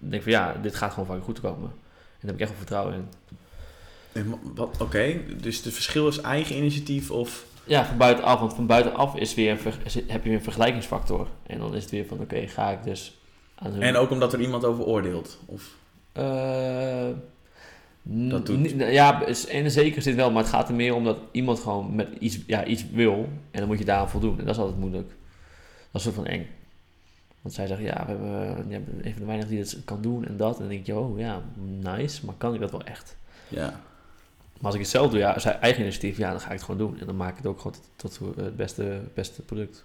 ik denk van ja, dit gaat gewoon vaak goed komen. En daar heb ik echt wel vertrouwen in. Oké, dus het verschil is eigen initiatief of... Ja, van buitenaf, want van buitenaf is weer is- heb je weer een vergelijkingsfactor. En dan is het weer van oké, ga ik dus aan hun... En ook omdat er iemand over oordeelt? Of... Eh, Dat doet- Ja, is- in een zekere zin wel, maar het gaat er meer om dat iemand gewoon met iets, ja, iets wil en dan moet je daaraan voldoen. En dat is altijd moeilijk. Dat is soort van eng. Want zij zeggen, ja, we hebben, een van de weinigen die het kan doen en dat. En dan denk je, oh ja, nice, maar kan ik dat wel echt? Ja. Maar als ik het zelf doe, ja, eigen initiatief, ja, dan ga ik het gewoon doen. En dan maak ik het ook gewoon tot, tot het beste, beste product.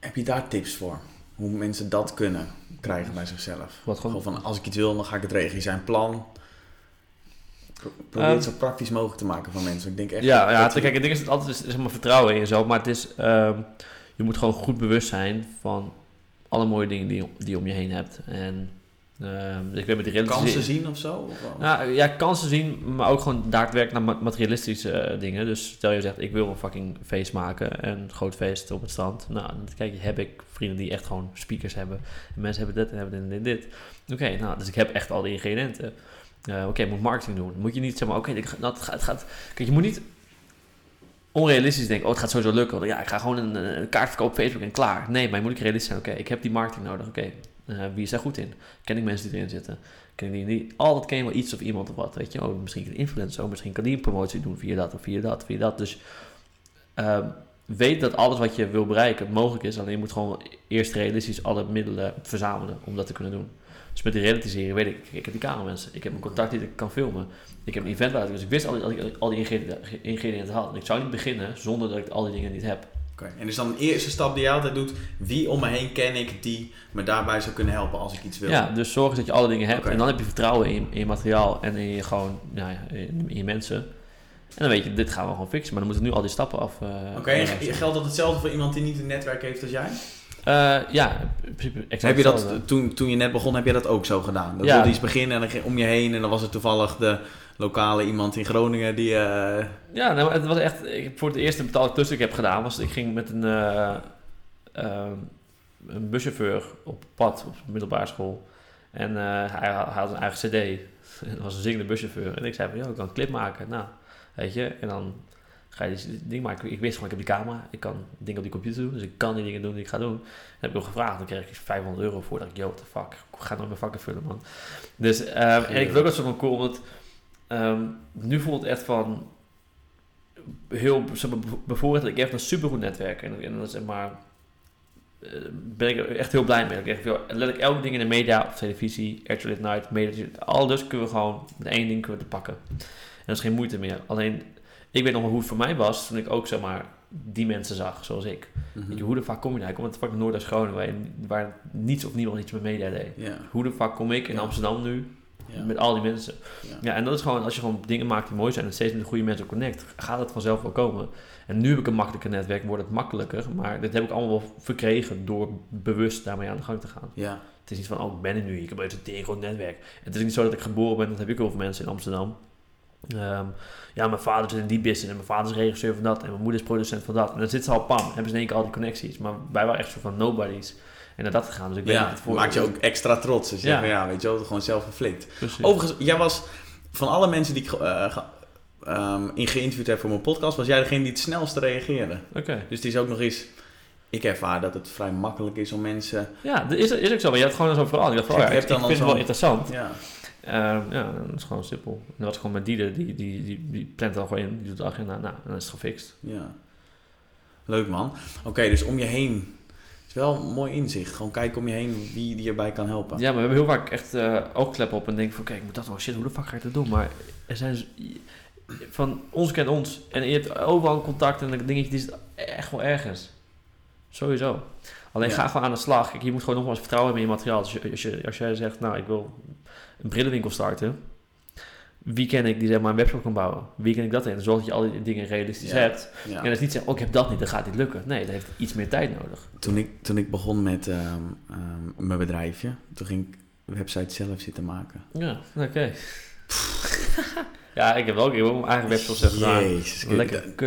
Heb je daar tips voor? Hoe mensen dat kunnen krijgen bij zichzelf? Wat gewoon, Gewoon van, als ik iets wil, dan ga ik het regelen. Zijn plan... Pro- Probeer het Ehm, zo praktisch mogelijk te maken van mensen. Ik denk echt... Ja, ja kijk, het ding is het altijd is, is maar vertrouwen in jezelf, maar het is, ehm, je moet gewoon goed bewust zijn van alle mooie dingen die, je- die je om je heen hebt. En ik ben met die. Kansen zien of zo? Of? Nou, ja, kansen zien, maar ook gewoon daadwerkelijk naar ma- materialistische eh, dingen. Dus stel je zegt, ik wil een fucking feest maken, een groot feest op het strand. Nou, dan kijk, heb ik vrienden die echt gewoon speakers hebben. En mensen hebben dit en hebben dit en dit. Oké, nou, dus ik heb echt al die ingrediënten. Eh, Oké, ik moet marketing doen. Moet je niet zeg maar, oké, ik ga- nou, het gaat, het gaat... Kijk, je moet niet onrealistisch denken, oh, het gaat sowieso lukken. Want ja, ik ga gewoon een, een kaart verkopen op Facebook en klaar. Nee, maar je moet ook realistisch zijn. Oké, ik heb die marketing nodig. Oké, eh, wie is daar goed in? Ken ik mensen die erin zitten? Ken ik die niet? Altijd ken je wel iets of iemand of wat, weet je. Oh, misschien een influencer, oh, misschien kan die een promotie doen via dat of via dat, via dat. Dus ehm, weet dat alles wat je wil bereiken mogelijk is. Alleen je moet gewoon eerst realistisch alle middelen verzamelen om dat te kunnen doen. Dus met die reality-serie weet ik, ik heb die cameramensen, ik heb een contact die ik kan filmen. Ik heb een event dus ik wist al die, die, al die ingrediënten, ingrediënten had. Ik zou niet beginnen zonder dat ik al die dingen niet heb. En dus dan de eerste stap die je altijd doet, wie om me heen ken ik die me daarbij zou kunnen helpen als ik iets wil? Ja, dus zorg dat je alle dingen hebt. En dan heb je vertrouwen in, in je materiaal en in je, gewoon, nou ja, in, in je mensen. En dan weet je, dit gaan we gewoon fixen. Maar dan moeten nu al die stappen af. eh, Oké, ge- geldt dat hetzelfde voor iemand die niet een netwerk heeft als jij? Eh, ja, in principe exact Heb je dat, toen, toen je net begon, heb je dat ook zo gedaan? Dat Ja. wilde iets beginnen en dan ging om je heen en dan was het toevallig de lokale iemand in Groningen die... eh, Ja, nou, het was echt... Ik voor het eerste betaalde klus ik heb gedaan, was... Ik ging met een, eh, ehm, een buschauffeur op pad op de middelbare school. En eh, hij, had een eigen cd. En dat was een zingende buschauffeur. En ik zei van, ja, ik kan een clip maken. Nou, weet je. En dan ga je die ding maken. Ik wist gewoon, ik heb die camera. Ik kan dingen op die computer doen. Dus ik kan die dingen doen die ik ga doen. En heb ik hem gevraagd. Dan kreeg ik 500 euro voor. Dat ik, yo, what the fuck. Ik ga nooit mijn vakken vullen, man. Dus, en ik vind ook dat zo van cool. Omdat ehm, nu voelt het echt van heel zeg maar, bevo- bevoorrecht dat ik echt een supergoed netwerk en, en dat zeg maar eh, ben ik echt heel blij mee. Ik echt veel, letterlijk elk ding in de media of televisie, Actual Late Night, media, alles kunnen we gewoon met één ding kunnen we te pakken. En dat is geen moeite meer. Alleen, ik weet nog wel hoe het voor mij was toen ik ook zeg maar die mensen zag, zoals ik. Je, hoe de fuck kom je daar? Ik kom uit fucking Noord-Groningen, waar, waar niets of niemand iets met media deed. Hoe de fuck kom ik in Ja. Amsterdam nu ja. met al die mensen? Ja. Ja, en dat is gewoon, als je gewoon dingen maakt die mooi zijn en steeds met de goede mensen connect, gaat het vanzelf wel komen. En nu heb ik een makkelijker netwerk, wordt het makkelijker, maar dit heb ik allemaal wel verkregen door bewust daarmee aan de gang te gaan. ja. Het is niet van, oh, ik ben er nu, ik heb een tegengroot netwerk. Het is niet zo dat ik geboren ben, dat heb ik heel veel mensen in Amsterdam. Ehm, ja, mijn vader zit in die business en mijn vader is regisseur van dat en mijn moeder is producent van dat. En dan zit ze al, pam, hebben ze in één keer al die connecties. Maar wij waren echt zo van nobodies en naar dat. Dus ik weet ja. niet het voor maakt je ook extra trots. Dus je Ja. zegt ja, weet je wel, gewoon zelf geflikt. Overigens, jij was van alle mensen die ik eh, ehm, in geïnterviewd heb voor mijn podcast, was jij degene die het snelste reageerde. Oké. Dus het is ook nog eens, ik ervaar dat het vrij makkelijk is om mensen... Ja, dat is, is ook zo, maar je had gewoon zo'n verhaal. Ik dacht oh ja, ik, al vind het wel interessant. Ja, Ehm, ja, dat is gewoon simpel. En dat was gewoon met Dieder, die, die, die, die plant dan gewoon in, die doet de agenda, nou, dan is het gefixt. ja. Leuk man. Oké, dus om je heen. Het is wel een mooi inzicht. Gewoon kijken om je heen wie die erbij kan helpen. Ja, maar we hebben heel vaak echt eh oogkleppen op en denken van, kijk, ik moet dat wel, shit, hoe de fuck ga ik dat doen? Maar er zijn, van ons kent ons en je hebt overal contact en een dingetje, die zit echt wel ergens. Sowieso. Alleen Ja. ga gewoon aan de slag. Kijk, je moet gewoon nogmaals vertrouwen hebben in je materiaal. Dus als, je, als, je, als jij zegt, nou, ik wil een brillenwinkel starten. Wie ken ik die zeg maar een webshop kan bouwen? Wie ken ik dat in? Zorg dat je al die dingen realistisch Ja. hebt. Ja. En dat is niet zeggen, oh, ik heb dat niet, dan gaat niet lukken. Nee, dat heeft iets meer tijd nodig. Toen, ik, toen ik begon met ehm, ehm, mijn bedrijfje, toen ging ik website zelf zitten maken. Ja, oké. ja, ik heb ook ik heb ook mijn eigen webshop zelf gedaan. Jezus.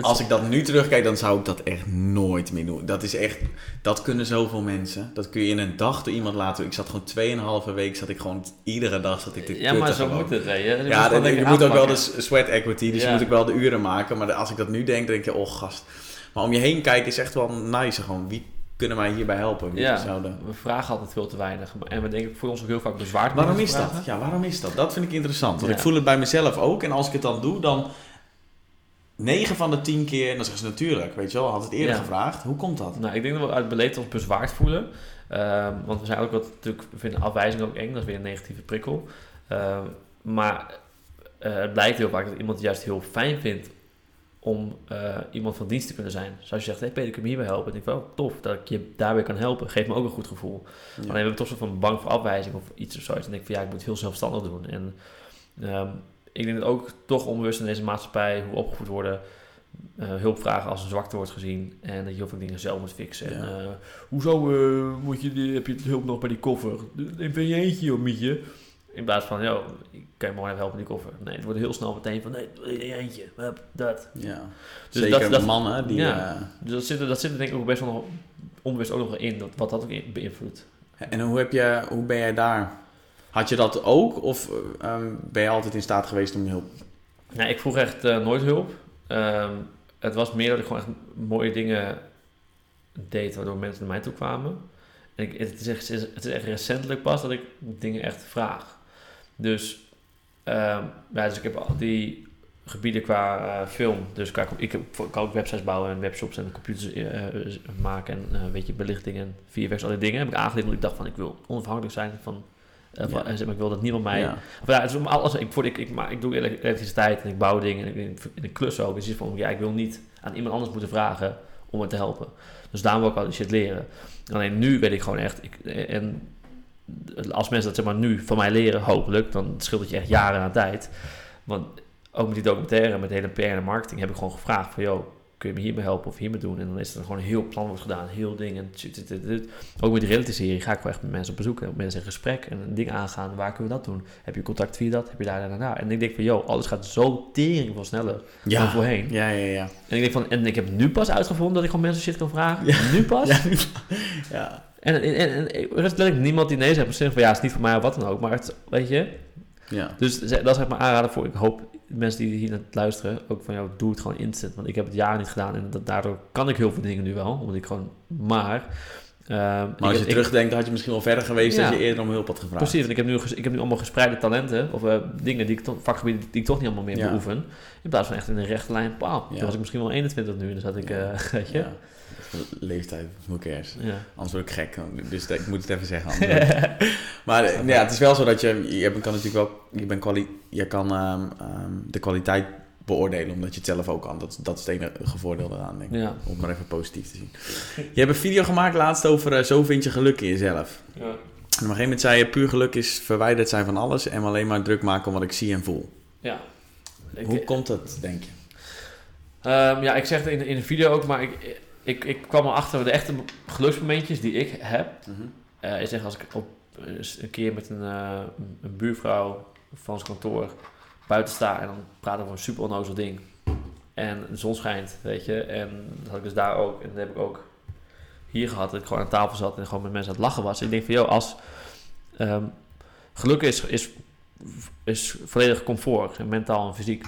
Als ik dat nu terugkijk, dan zou ik dat echt nooit meer doen. Dat is echt, dat kunnen zoveel mensen. Dat kun je in een dag door iemand laten. Ik zat gewoon 2,5 week, zat ik gewoon iedere dag zat ik te Ja, maar zo gewoon. moet het, weet je. Je moet Ja, dan- je moet ook wel de sweat equity, dus Ja. je moet ook wel de uren maken. Maar als ik dat nu denk, denk je, oh gast. Maar om je heen kijken is echt wel nice. Gewoon, wie kunnen mij hierbij helpen? Ja, zouden... we vragen altijd veel te weinig. En we denken voor ons ook heel vaak bezwaard. om Waarom is dat? Ja, waarom is dat? Dat vind ik interessant. Want Ja. ik voel het bij mezelf ook. En als ik het dan doe, dan... 9 van de 10 keer, en dan zeggen ze natuurlijk, weet je wel, had het eerder Ja. gevraagd. Hoe komt dat? Nou, ik denk dat we uit beleid ons bezwaard voelen. Ehm, want we zijn ook wat, natuurlijk, we vinden afwijzing ook eng. Dat is weer een negatieve prikkel. Ehm, maar eh, het blijkt heel vaak dat iemand het juist heel fijn vindt om eh, iemand van dienst te kunnen zijn. Dus als je zegt, hey Peter, kun je me hierbij helpen? Dan denk ik wel, tof dat ik je daarbij kan helpen. Geeft me ook een goed gevoel. Ja. Alleen we hebben toch zo van bang voor afwijzing of iets of zoiets. En denk ik van ja, ik moet het heel zelfstandig doen. En ehm, ik denk dat ook toch onbewust in deze maatschappij, hoe we opgevoed worden, eh, hulp vragen als een zwakte wordt gezien. En dat je heel veel dingen zelf moet fixen. Ja. En, eh, hoezo eh, moet je, heb je hulp nog bij die koffer? Neem je eentje, joh, mietje. In plaats van, joh, ik kan je maar even helpen met die koffer. Nee, het wordt heel snel meteen van, nee, eentje. Dat. Ja. Dus Zeker dat- dat- mannen die... Ja. eh, Dus dat zit, er, dat zit er denk ik ook best wel nog onbewust ook nog in. Dat, wat dat ook beïnvloedt. En hoe, heb je, hoe ben jij daar? Had je dat ook? Of eh, ehm, ben je altijd in staat geweest om hulp? Ja, ik vroeg echt eh, nooit hulp. Ehm, het was meer dat ik gewoon echt mooie dingen deed waardoor mensen naar mij toe kwamen. En ik, het, is echt, het is echt recentelijk pas dat ik dingen echt vraag. Dus, ehm, ja, dus ik heb al die gebieden qua eh, film. Dus qua, ik, heb, kan ook websites bouwen en webshops en computers eh, eh, maken en eh, weet je, belichting en VFX, al die dingen heb ik aangeleerd omdat ik dacht van ik wil onafhankelijk zijn van... van- Ja. en zeg maar, ik wil dat niemand mij Ja. ja, het is om alles. Ik, voor, ik, ik, maar ik doe ele- elektriciteit en ik bouw dingen en ik, in de klus ook. Dus van, ja, ik wil niet aan iemand anders moeten vragen om me te helpen. Dus daarom wil ik al die shit leren. Alleen nu weet ik gewoon echt, ik, en als mensen dat zeg maar nu van mij leren, hopelijk, dan scheelt het je echt jaren aan tijd. Want ook met die documentaire, met de hele PR en marketing, heb ik gewoon gevraagd van, joh, kun je me hiermee helpen of hiermee doen? En dan is er gewoon een heel plan wordt gedaan, heel ding. En tjut, tjut, tjut, tjut. Ook met die reality-serie ga ik wel echt met mensen op bezoek, en met mensen in gesprek en een ding aangaan. Waar kunnen we dat doen? Heb je contact via dat? Heb je daar, daar, daar, daar? En ik denk van, joh, alles gaat zo tering veel sneller dan voorheen. Ja, ja, ja. En ik denk van, en ik heb nu pas uitgevonden dat ik gewoon mensen shit kan vragen. Ja. Nu pas. Ja. ja. En, en, en, en er is letterlijk niemand die nee zegt. Maar zeggen van, ja, het is niet voor mij of wat dan ook. Maar het, weet je, Ja. dus dat is echt mijn aanrader voor. Ik hoop mensen die hier naar het luisteren ook van jou, doe het gewoon instant. Want ik heb het jaar niet gedaan en dat, daardoor kan ik heel veel dingen nu wel. Omdat ik gewoon, maar... ehm, Maar als heb- je ik- terugdenkt, had je misschien wel verder geweest Ja. dat je eerder om hulp had gevraagd. Precies, want ik heb nu, ik heb nu allemaal gespreide talenten. Of eh, dingen die ik toch, vakgebieden die ik toch niet allemaal meer Ja. beoefen. In plaats van echt in een rechte lijn. Pauw, Ja. Toen was ik misschien wel 21 nu. Dus had ik, eh, weet je. Leeftijd, who cares? Ja. Anders word ik gek. Dus ik moet het even zeggen. maar eh, ja, het is wel zo dat je, je kan natuurlijk wel, je, bent kwali, je kan ehm, ehm, de kwaliteit beoordelen omdat je het zelf ook kan. Dat, dat is het enige voordeel daaraan, denk ik. Ja. Om maar even positief te zien. Je hebt een video gemaakt laatst over eh, zo vind je geluk in jezelf. Ja. En op een gegeven moment zei je, puur geluk is verwijderd zijn van alles en alleen maar druk maken om wat ik zie en voel. ja. Ik- Hoe komt dat, denk je? Ehm, ja, ik zeg het in, in de video ook, maar ik, ik, ik kwam erachter de echte geluksmomentjes die ik heb. eh, is echt als ik op, eens een keer met een, eh, een buurvrouw van ons kantoor buiten sta en dan praten we over een super onnozel ding. En de zon schijnt, weet je. En dat had ik dus daar ook. En dat heb ik ook hier gehad. Dat ik gewoon aan tafel zat en gewoon met mensen aan het lachen was. Ik denk van, joh, als ehm, geluk is, is, is volledig comfort, en mentaal en fysiek.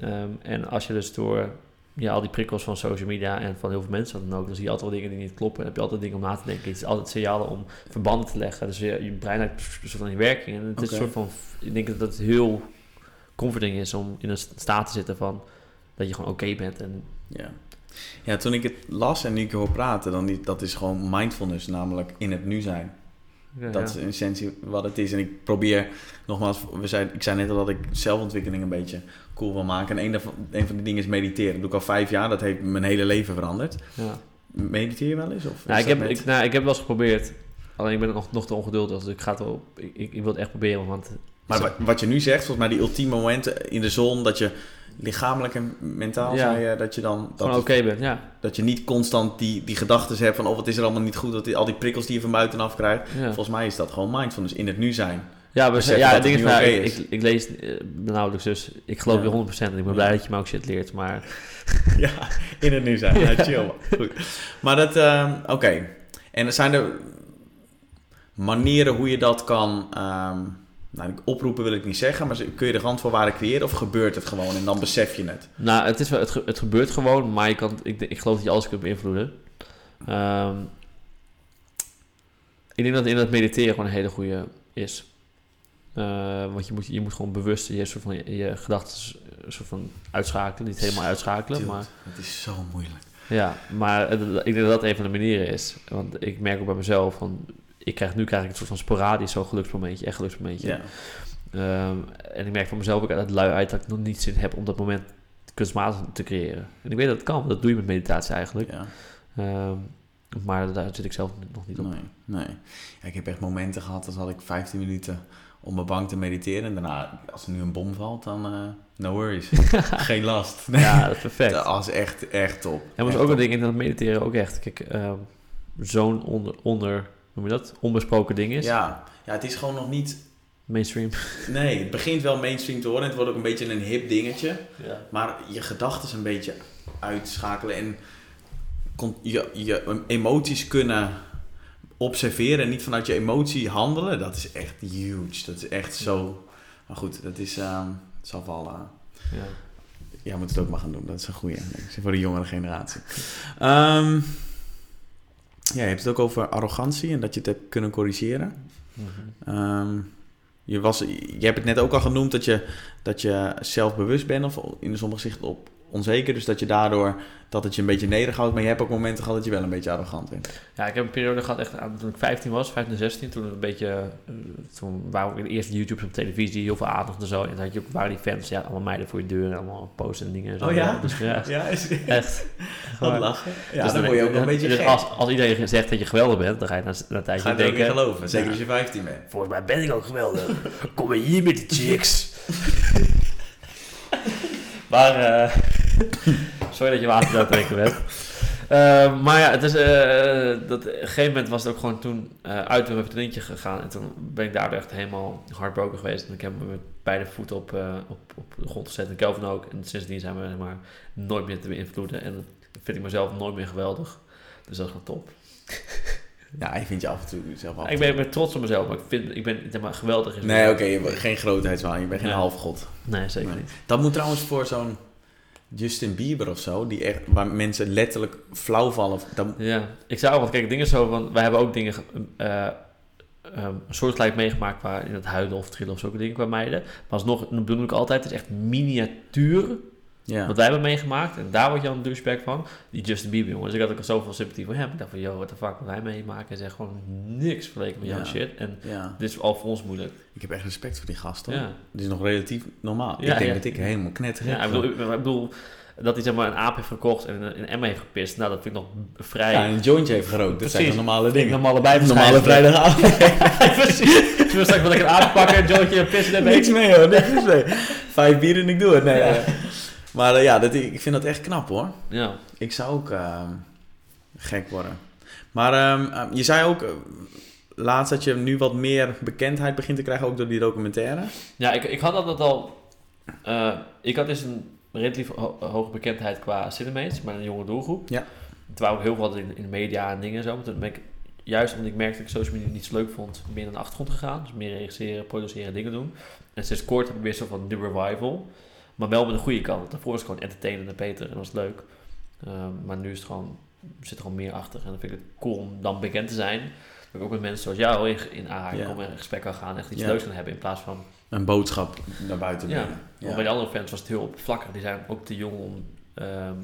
Ehm, en als je dus door ja, al die prikkels van social media en van heel veel mensen dan ook, dan zie je altijd wel dingen die niet kloppen. Dan heb je altijd dingen om na te denken. Het is altijd signalen om verbanden te leggen. Dus je, je brein heeft een soort van in werking. En het is een soort van, ik denk dat het heel comforting is om in een staat te zitten van dat je gewoon oké bent. En Ja. ja, toen ik het las en nu ik hoor praten, dan die, dat is gewoon mindfulness, namelijk in het nu zijn. Ja, Dat is in essentie wat het is. En ik probeer, nogmaals, we zei, ik zei net al dat ik zelfontwikkeling een beetje cool wil maken. En een, daarvan, een van die dingen is mediteren. Dat doe ik al vijf jaar, dat heeft mijn hele leven veranderd. ja. Mediteer je wel eens? Of Nou, ik, heb, net- ik, nou, ik heb wel eens geprobeerd. Alleen ik ben nog, nog te ongeduldig. Dus ik, ga het wel, ik, ik wil het echt proberen. Want Maar wat, wat je nu zegt, volgens mij die ultieme momenten in de zon, dat je lichamelijk en mentaal, Ja. zei je, dat je dan... Dat, oké bent, ja. dat je niet constant die, die gedachten hebt van, oh wat is er allemaal niet goed, dat die, al die prikkels die je van buitenaf krijgt. ja. Volgens mij is dat gewoon mindfulness, in het nu zijn. Ja, we beseffen ja, het ding is, nou, ik, is. ik, ik lees eh, nauwelijks, dus ik geloof Ja. je 100% en ik ben blij dat je me ook shit leert, maar Ja, in het nu zijn. Ja, chill. Goed. Maar dat, ehm, oké. En er zijn er manieren hoe je dat kan, ehm, nou, oproepen wil ik niet zeggen, maar kun je de randvoorwaarden creëren of gebeurt het gewoon en dan besef je het? nou, het, is wel, het, ge- het gebeurt gewoon, maar je kan, ik, ik geloof dat je alles kunt beïnvloeden. Ehm, ik denk dat in het mediteren gewoon een hele goede is. Eh, want je moet, je moet gewoon bewust je, soort van, je, je gedachten een soort van uitschakelen. Niet helemaal uitschakelen, Dude, maar... Het is zo moeilijk. Ja, maar ik denk dat dat een van de manieren is. Want ik merk ook bij mezelf, van, ik krijg, nu krijg ik een soort van sporadisch zo'n geluksmomentje, echt geluksmomentje. Ja. Ehm, en ik merk van mezelf ook uit het lui uit dat ik nog niet zin heb om dat moment kunstmatig te creëren. En ik weet dat het kan, want dat doe je met meditatie eigenlijk. ja. Ehm, maar daar zit ik zelf nog niet op. Nee, nee. Ja, ik heb echt momenten gehad, dat had ik 15 minuten op mijn bank te mediteren. En daarna, als er nu een bom valt, dan uh, no worries. Geen last. Ja, dat is perfect. Dat is echt, echt top. En was Echt ook een ding in dat mediteren ook echt. Kijk, ehm, zo'n onder, onder, noem je dat? Onbesproken ding is. Ja, ja, het is gewoon nog niet... Mainstream. Nee, het begint wel mainstream te worden. Het wordt ook een beetje een hip dingetje. Ja. Maar je gedachten een beetje uitschakelen en je, je emoties kunnen observeren en niet vanuit je emotie handelen, dat is echt huge. Dat is echt zo. Maar goed, dat is. het zal wel. eh, Ja. jij moet het ook maar gaan doen. Dat is een goede. Voor de jongere generatie. Ehm, ja, je hebt het ook over arrogantie en dat je het hebt kunnen corrigeren. Mhm. Ehm, je, was, je hebt het net ook al genoemd dat je, dat je zelfbewust bent of in sommige zicht op onzeker. Dus dat je daardoor dat het je een beetje nederig houdt. Maar je hebt ook momenten gehad dat je wel een beetje arrogant bent. Ja, ik heb een periode gehad echt aan- toen ik 15 was, 15, 16. Toen een beetje, eh, toen waren we de eerste YouTubes op televisie, heel veel aandacht en zo. En dan had je ook, waren die fans, ja, allemaal meiden voor je deur en allemaal posten en dingen en zo. Oh ja? Dus ja, Ja, is echt. wat lachen. Ja, Dus dan word je ook een beetje dus als, als iedereen zegt dat je geweldig bent, dan ga je na, na een tijdje Ga je er denken... geloven. Zeker Ja. als je 15 bent. Volgens mij ben ik ook geweldig. Kom maar hier met die chicks. maar, eh, sorry dat je water aan het drinken bent. Eh, maar ja, het is, eh, dat, op een gegeven moment was het ook gewoon toen eh, uit met mijn vriendinnetje gegaan. En toen ben ik daardoor echt helemaal heartbroken geweest. En ik heb me met beide voeten op, eh, op, op de grond gezet. En Kelvin ook. En sindsdien zijn we zeg maar, nooit meer te beïnvloeden. En dat vind ik mezelf nooit meer geweldig. Dus dat is gewoon top. Ja, je vindt je af en toe zelf af. en Ik ben, ik ben trots op mezelf, maar ik, vind, ik ben zeg maar, geweldig. Is Nee, oké, je bent geen grootheidswaan. Je bent geen Ja. halfgod. Nee, zeker Nee. niet. Dat moet trouwens voor zo'n Justin Bieber of zo, die echt, waar mensen letterlijk flauw vallen. Dat, Ja, ik zou ook, want kijk, dingen zo van, wij hebben ook dingen ge- eh, ehm, een soortgelijk meegemaakt qua in het huilen of trillen of zulke dingen qua meiden. Maar alsnog, dan bedoel ik altijd, het is echt miniatuur ja. wat wij hebben meegemaakt. En daar word je al een douchebag van. Die Justin Bieber, jongen. Dus ik had ook zoveel sympathie voor hem. Ik dacht van, yo, what the fuck, wat wij meemaken is echt gewoon niks vergeleken met jouw Ja. shit. En ja. dit is al voor ons moeilijk. Ik heb echt respect voor die gast, hoor. Ja. Het is nog relatief normaal. Ja, ik denk ja. dat ik helemaal knetter Ja, ik bedoel, ik, ik bedoel dat hij zeg maar een aap heeft gekocht en in een Emma heeft gepist. Nou, dat vind ik nog vrij... Ja, en een jointje heeft gerookt. Dat zijn de normale dingen. Normale bij Normale vrijdagavond. Precies. Zullen we straks wel lekker een aap pakken, een jointje pissen en Niks mee hoor, niks mee. Vijf bier en ik doe het. Nee, Ja. Maar eh, ja, dat, ik vind dat echt knap hoor. Ja. Ik zou ook ehm, gek worden. Maar ehm, ehm, je zei ook eh, laatst dat je nu wat meer bekendheid begint te krijgen, ook door die documentaire. Ja, ik, ik had altijd al... eh, ik had dus een relatief ho- hoge bekendheid qua Cinemates, maar een jonge doelgroep. Ja. Terwijl ik heel veel in, in de media en dingen en zo. Maar toen ben ik, juist omdat ik merkte dat ik social media niet zo leuk vond, meer naar de achtergrond gegaan. Dus meer regisseren, produceren, dingen doen. En sinds kort heb ik weer zo van de revival. Maar wel met de goede kant. Daarvoor was het gewoon entertainend en beter en dat was leuk. Ehm, maar nu is het gewoon, zit er gewoon meer achter. En dan vind ik het cool om dan bekend te zijn. Dat ik ook met mensen zoals jou in, in aanraking Ja. kom en in gesprek kan gaan. Echt iets Ja. leuks kan hebben in plaats van Een boodschap naar buiten Ja. brengen. want bij de andere fans was het heel oppervlakkig. Die zijn ook te jong om... ehm,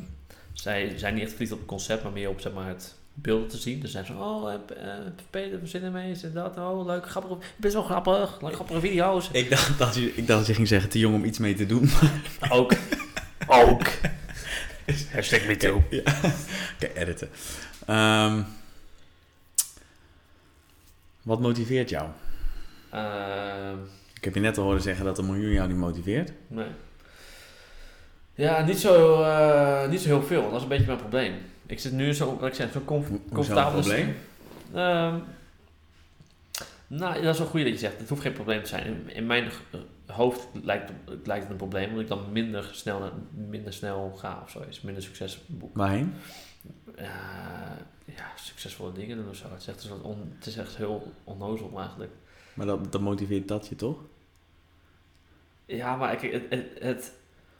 zij zijn niet echt verliefd op het concept, maar meer op zeg maar, het beelden te zien. Dus zijn ze oh, uh, Peter van Cinema's en dat. Oh, leuk, grappig. Bent zo grappig. Leuk, grappige video's. Ik dacht, dat je, ik dacht dat je ging zeggen, te jong om iets mee te doen. Ook. ook. Hashtag me too. Ja. Oké, editen. Ehm, wat motiveert jou? Ehm, Ik heb je net al horen zeggen dat een miljoen jou niet motiveert. nee. Ja, niet zo, eh, niet zo heel veel. Dat is een beetje mijn probleem. Ik zit nu zo, wat ik zeg, zo comf- comfortabel. probleem? Ehm, nou, dat is wel goed dat je zegt. Het hoeft geen probleem te zijn. In, in mijn hoofd lijkt, het- lijkt het een probleem, omdat ik dan minder snel, minder snel ga of zo. Is minder succes boek. Waarheen? Eh, ja, succesvolle dingen doen of zo. Het is echt, een soort on- het is echt heel onnozel eigenlijk. Maar dat, dat motiveert dat je toch? Ja, maar ik, het, het, het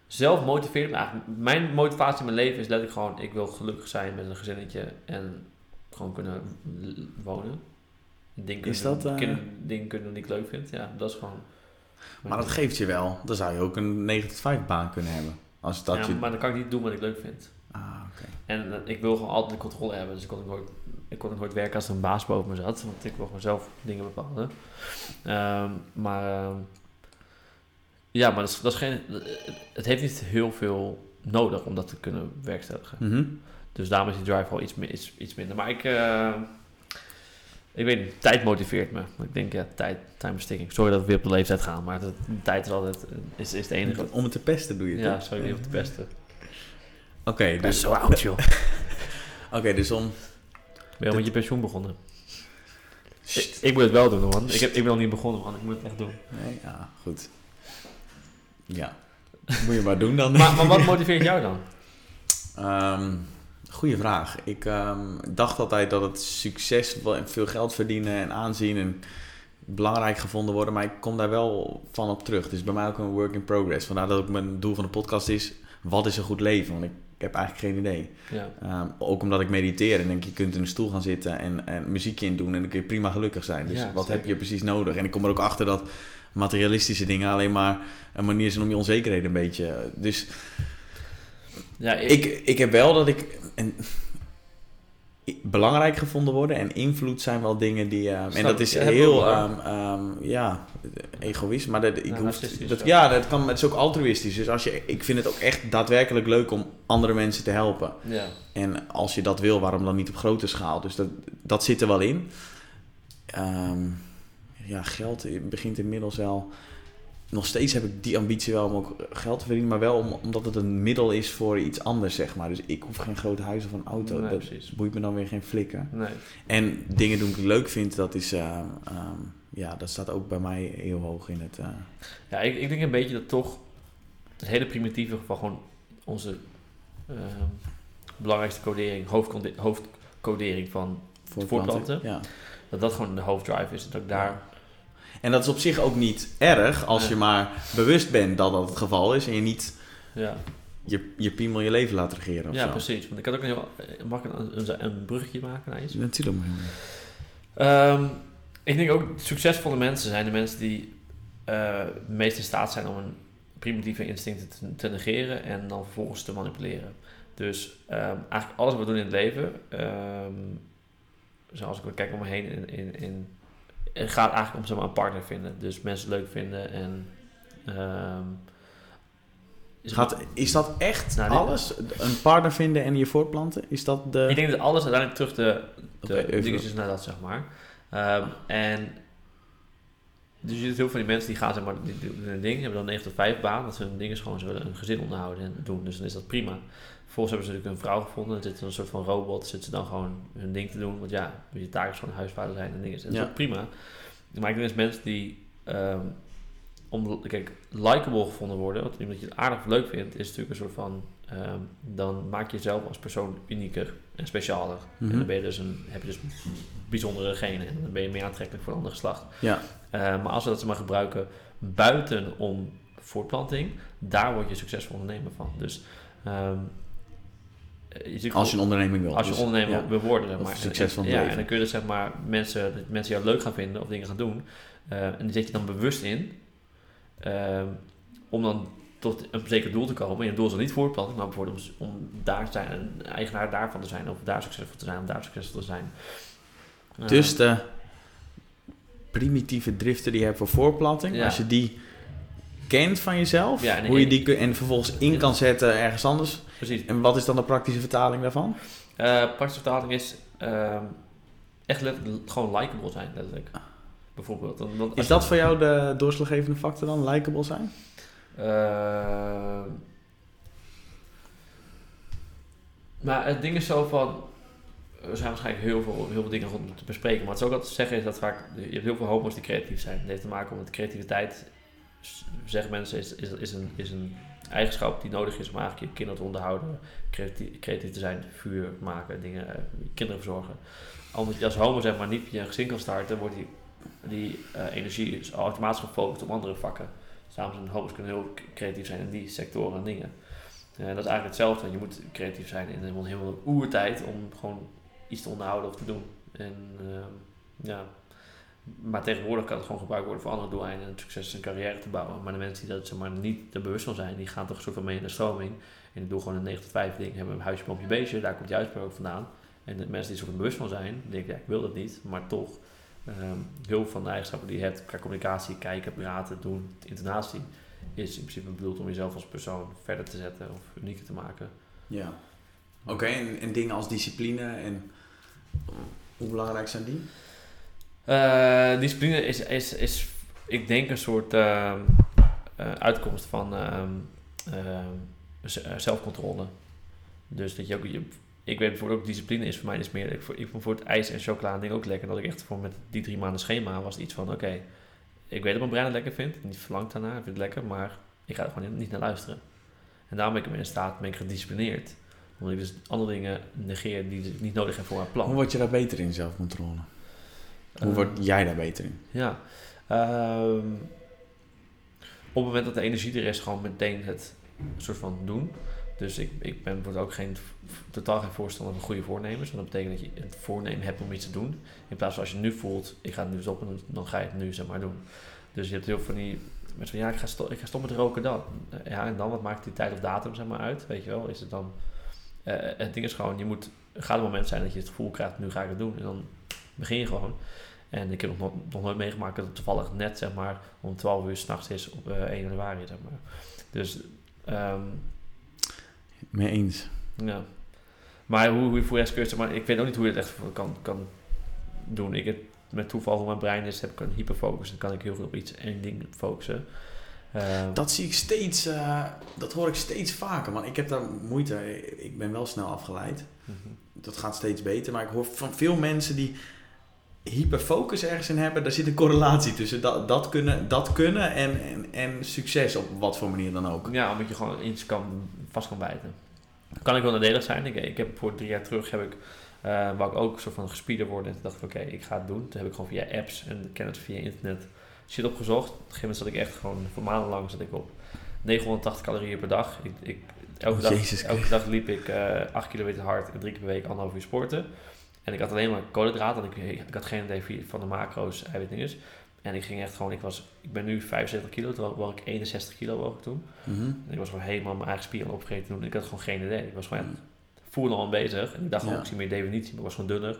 zelf motiveert me eigenlijk. Mijn motivatie in mijn leven is letterlijk gewoon... ik wil gelukkig zijn met een gezinnetje en gewoon kunnen wonen. Dingen kunnen, Is dat, eh, kunnen- dingen kunnen doen die ik leuk vind. Ja, dat is gewoon... Maar dat geeft je wel. Dan zou je ook een 9 tot 5 baan kunnen hebben. Als dat ja, je... maar dan kan ik niet doen wat ik leuk vind. Ah, oké. En eh, ik wil gewoon altijd de controle hebben. Dus ik kon ook nooit, ik kon ook nooit werken als er een baas boven me zat. Want ik wil gewoon zelf dingen bepalen. Ehm, maar ehm, ja, maar dat is, dat is geen, het heeft niet heel veel nodig om dat te kunnen werkstelligen. Mhm. Dus daarom is die drive al iets, iets, iets minder. Maar ik, eh, Ik weet niet, tijd motiveert me. Ik denk, ja, tijd, tijdbestikking. Sorry dat we weer op de leeftijd gaan, maar de tijd is altijd is, is het enige. Om het te pesten doe je het, Ja, toch? sorry niet op te pesten. Oké, dus, zo oud, joh. oké, dus om... Ben je al met je pensioen begonnen? Ik, ik moet het wel doen, man. Ik, heb, ik ben nog niet begonnen, man. Ik moet het echt doen. Nee, ja, goed. Ja, moet je maar doen dan. Maar, maar wat motiveert jou dan? Ehm, goeie vraag. Ik ehm, dacht altijd dat het succes, en veel geld verdienen en aanzien en belangrijk gevonden worden, maar ik kom daar wel van op terug. Is bij mij ook een work in progress. Vandaar dat ook mijn doel van de podcast is, wat is een goed leven? Want ik, heb eigenlijk geen idee. Ja. Ehm, ook omdat ik mediteer en denk, je kunt in een stoel gaan zitten en, en muziekje in doen en dan kun je prima gelukkig zijn. Dus Ja, wat zeker. heb je precies nodig? En ik kom er ook achter dat materialistische dingen alleen maar een manier zijn om je onzekerheden een beetje... Dus Ja, ik, ik heb wel dat ik en, belangrijk gevonden worden en invloed zijn wel dingen die. ehm, en dat is heel ehm, ehm, ja, egoïst, maar dat, ik Ja, hoef, dat, ja. ja, dat kan, het is ook altruïstisch. Dus als je, ik vind het ook echt daadwerkelijk leuk om andere mensen te helpen. ja. En als je dat wil, waarom dan niet op grote schaal? Dus dat, dat zit er wel in. Ehm, ja, geld begint inmiddels wel. Nog steeds heb ik die ambitie wel om ook geld te verdienen, maar wel om, omdat het een middel is voor iets anders, zeg maar. Dus ik hoef geen groot huis of een auto. Nee, dat precies. boeit me dan weer geen flikker. Nee. En dingen doen die ik leuk vind, dat is, ehm, ehm, ja, dat staat ook bij mij heel hoog in het. eh, Ja, ik, ik denk een beetje dat toch het hele primitieve van gewoon onze ehm, belangrijkste codering, hoofdcodering van Voortplanten? Ja. dat dat gewoon de hoofddrive is. Dat ik daar, En dat is op zich ook niet erg als je maar bewust bent dat dat het geval is en je niet ja, je, je piemel je leven laat regeren. Of ja zo. precies. Want ik had ook een heel, eh, mag ik een, een, bruggetje maken naar iets? Natuurlijk. Ehm, ik denk ook succesvolle mensen zijn de mensen die het meest in staat zijn om hun primitieve instincten te, te negeren en dan vervolgens te manipuleren. Dus ehm, eigenlijk alles wat we doen in het leven, ehm, zoals ik kijk om me heen, in, in, in, het gaat eigenlijk om zeg maar, een partner vinden. Dus mensen leuk vinden en. ehm, is Gaat, is dat echt Nou, alles? Een partner vinden en je voortplanten? Is dat de... Ik denk dat alles uiteindelijk terug de, de even- dingetjes naar dat, zeg maar. Ehm, en dus je ziet heel veel van die mensen die gaan, zeg maar, die doen een ding, hebben dan een 9 tot 5 baan, dat ze hun dingen gewoon zo een gezin onderhouden en doen. Dus dan is dat prima. Vervolgens hebben ze natuurlijk een vrouw gevonden, dan zit er een soort van robot, zitten ze dan gewoon hun ding te doen. Want ja, je taak is gewoon huisvader zijn en dingen. En dat is Ja. ook prima. Maar ik denk dus mensen die, ehm, om, kijk, likable gevonden worden, wat iemand je het aardig of leuk vindt, is natuurlijk een soort van, ehm, dan maak je jezelf als persoon unieker en specialer. Mhm. En dan ben je dus een, heb je dus bijzondere genen en dan ben je meer aantrekkelijk voor een ander geslacht. Ja. Eh, maar als we dat ze maar gebruiken buiten om voortplanting, daar word je succesvol ondernemer van. Dus ehm, je ziet Als je een onderneming wil. als je Dus, ondernemer ja. wil worden, zeg Of maar. het ja, leven. en dan kun je dus zeg maar mensen, dat mensen jou leuk gaan vinden of dingen gaan doen. eh, en die zet je dan bewust in. ehm, om dan tot een zeker doel te komen. En je doel is dan niet voortplanting, maar bijvoorbeeld om, om daar zijn, een eigenaar daarvan te zijn, of daar succesvol te zijn, om daar succesvol te zijn. Eh, Dus de primitieve driften die je hebt voor voorplanting, Ja. als je die kent van jezelf, Ja, hoe je die en vervolgens in kan zetten ergens anders. Precies. En wat is dan de praktische vertaling daarvan? Eh praktische vertaling is ehm, echt letterlijk gewoon likable zijn, letterlijk. Bijvoorbeeld. Dan, dan- Is dat voor jou de doorslaggevende factor dan, likable zijn? Eh, maar het ding is zo van. Er zijn waarschijnlijk heel veel, heel veel dingen rond te bespreken. Maar het is ook altijd te zeggen is dat vaak. Je hebt heel veel homo's die creatief zijn. Het heeft te maken met creativiteit. Zeggen mensen is, is, is, een, is een eigenschap die nodig is om eigenlijk je kinderen te onderhouden. Creatief, te zijn, vuur maken, dingen, eh, kinderen verzorgen. Omdat je als homo zeg maar niet je gezin kan starten, wordt die, die eh, energie is automatisch gefocust op andere vakken. Samen zijn homo's kunnen heel creatief zijn in die sectoren en dingen. Eh, dat is eigenlijk hetzelfde. Je moet creatief zijn in een heel oertijd om gewoon iets te onderhouden of te doen. En ehm, ja, maar tegenwoordig kan het gewoon gebruikt worden voor andere doeleinden en succes en carrière te bouwen. Maar de mensen die dat zeg maar, niet er bewust van zijn, die gaan toch van mee in de stroming. En die doen gewoon een 9 tot 5 ding, hebben een huisje, boompje, beestje, daar komt die uitspraak ook vandaan. En de mensen die er bewust van zijn, denken ja, ik wil dat niet, maar toch ehm, heel veel van de eigenschappen die je hebt qua communicatie, kijken, praten, doen, intonatie, is in principe bedoeld om jezelf als persoon verder te zetten of unieker te maken. Ja. Oké, en, en dingen als discipline en hoe belangrijk zijn die? Eh, discipline is, is, is, ik denk, een soort ehm, eh, uitkomst van ehm, ehm, eh, zelfcontrole. Dus dat je ook, je, ik weet bijvoorbeeld ook, discipline is voor mij dus meer, ik, ik vond voor het ijs en chocola ding ook lekker. Dat ik echt voor met die drie maanden schema was iets van, oké, ik weet dat mijn brein het lekker vindt, niet verlangt daarna, ik vind het lekker, maar ik ga er gewoon niet naar luisteren. En daarom ben ik in staat, ben ik gedisciplineerd. Omdat ik dus andere dingen negeer die ik niet nodig heb voor mijn plan. Hoe word je daar beter in, zelfcontrole? Hoe Eh, word jij daar beter in? Ja. Ehm, op het moment dat de energie er is, gewoon meteen het soort van doen. Dus ik, ik ben bijvoorbeeld ook geen, totaal geen voorstander van goede voornemens. Want dat betekent dat je het voornemen hebt om iets te doen. In plaats van als je nu voelt, ik ga het nu stoppen, dan- dan ga je het nu zeg maar doen. Dus je hebt heel veel van die mensen van ja, ik ga, sto ik ga stoppen met roken dan. Ja, en dan, wat maakt die tijd of datum zeg maar uit? Weet je wel, is het dan... eh, het ding is gewoon, je moet, er gaat een moment zijn dat je het gevoel krijgt, nu ga ik het doen. En dan begin je gewoon. En ik heb nog, nooit- nog nooit meegemaakt dat het toevallig net zeg maar om 12 uur s'nachts is op eh 1 januari. Zeg maar. Dus ehm, Mee eens. ja. Maar hoe, hoe je voor je kun je, zeg maar, ik weet ook niet hoe je het echt kan, kan doen. Ik heb met toeval hoe mijn brein is, heb ik een hyperfocus. Dan kan ik heel veel op iets één ding focussen. Ehm, Dat zie ik steeds, eh, dat hoor ik steeds vaker, man. Ik heb daar moeite, ik ben wel snel afgeleid. mhm. Dat gaat steeds beter, maar ik hoor van veel mensen die hyperfocus ergens in hebben, daar zit een correlatie tussen dat, dat kunnen, dat kunnen en, en, en succes op wat voor manier dan ook. Ja, omdat je gewoon iets kan, vast kan bijten. Kan ik wel nadelig zijn. Ik, ik heb voor drie jaar terug heb ik, eh wou ik ook een soort van gespieder worden. En toen dacht ik, oké, ik ga het doen. Toen heb ik gewoon via apps en ken het via internet shit opgezocht. Op een gegeven moment zat ik echt gewoon, voor maandenlang zat ik op 980 calorieën per dag. Ik, ik, elke, dag Jezus elke dag liep ik eh 8 kilometer hard en drie keer per week anderhalf uur sporten. En ik had alleen maar koolhydraten, want ik, ik had geen idee van de macro's, eiwitdinges. En ik ging echt gewoon, ik, was, ik ben nu 75 kilo, terwijl ik 61 kilo woog toen. Mhm. En ik was gewoon helemaal mijn eigen spieren opgegeten toen. Ik had gewoon geen idee. Ik was gewoon echt voelde al aanwezig. En ik dacht gewoon, Ja. ik zie meer definitie, maar ik was gewoon dunner.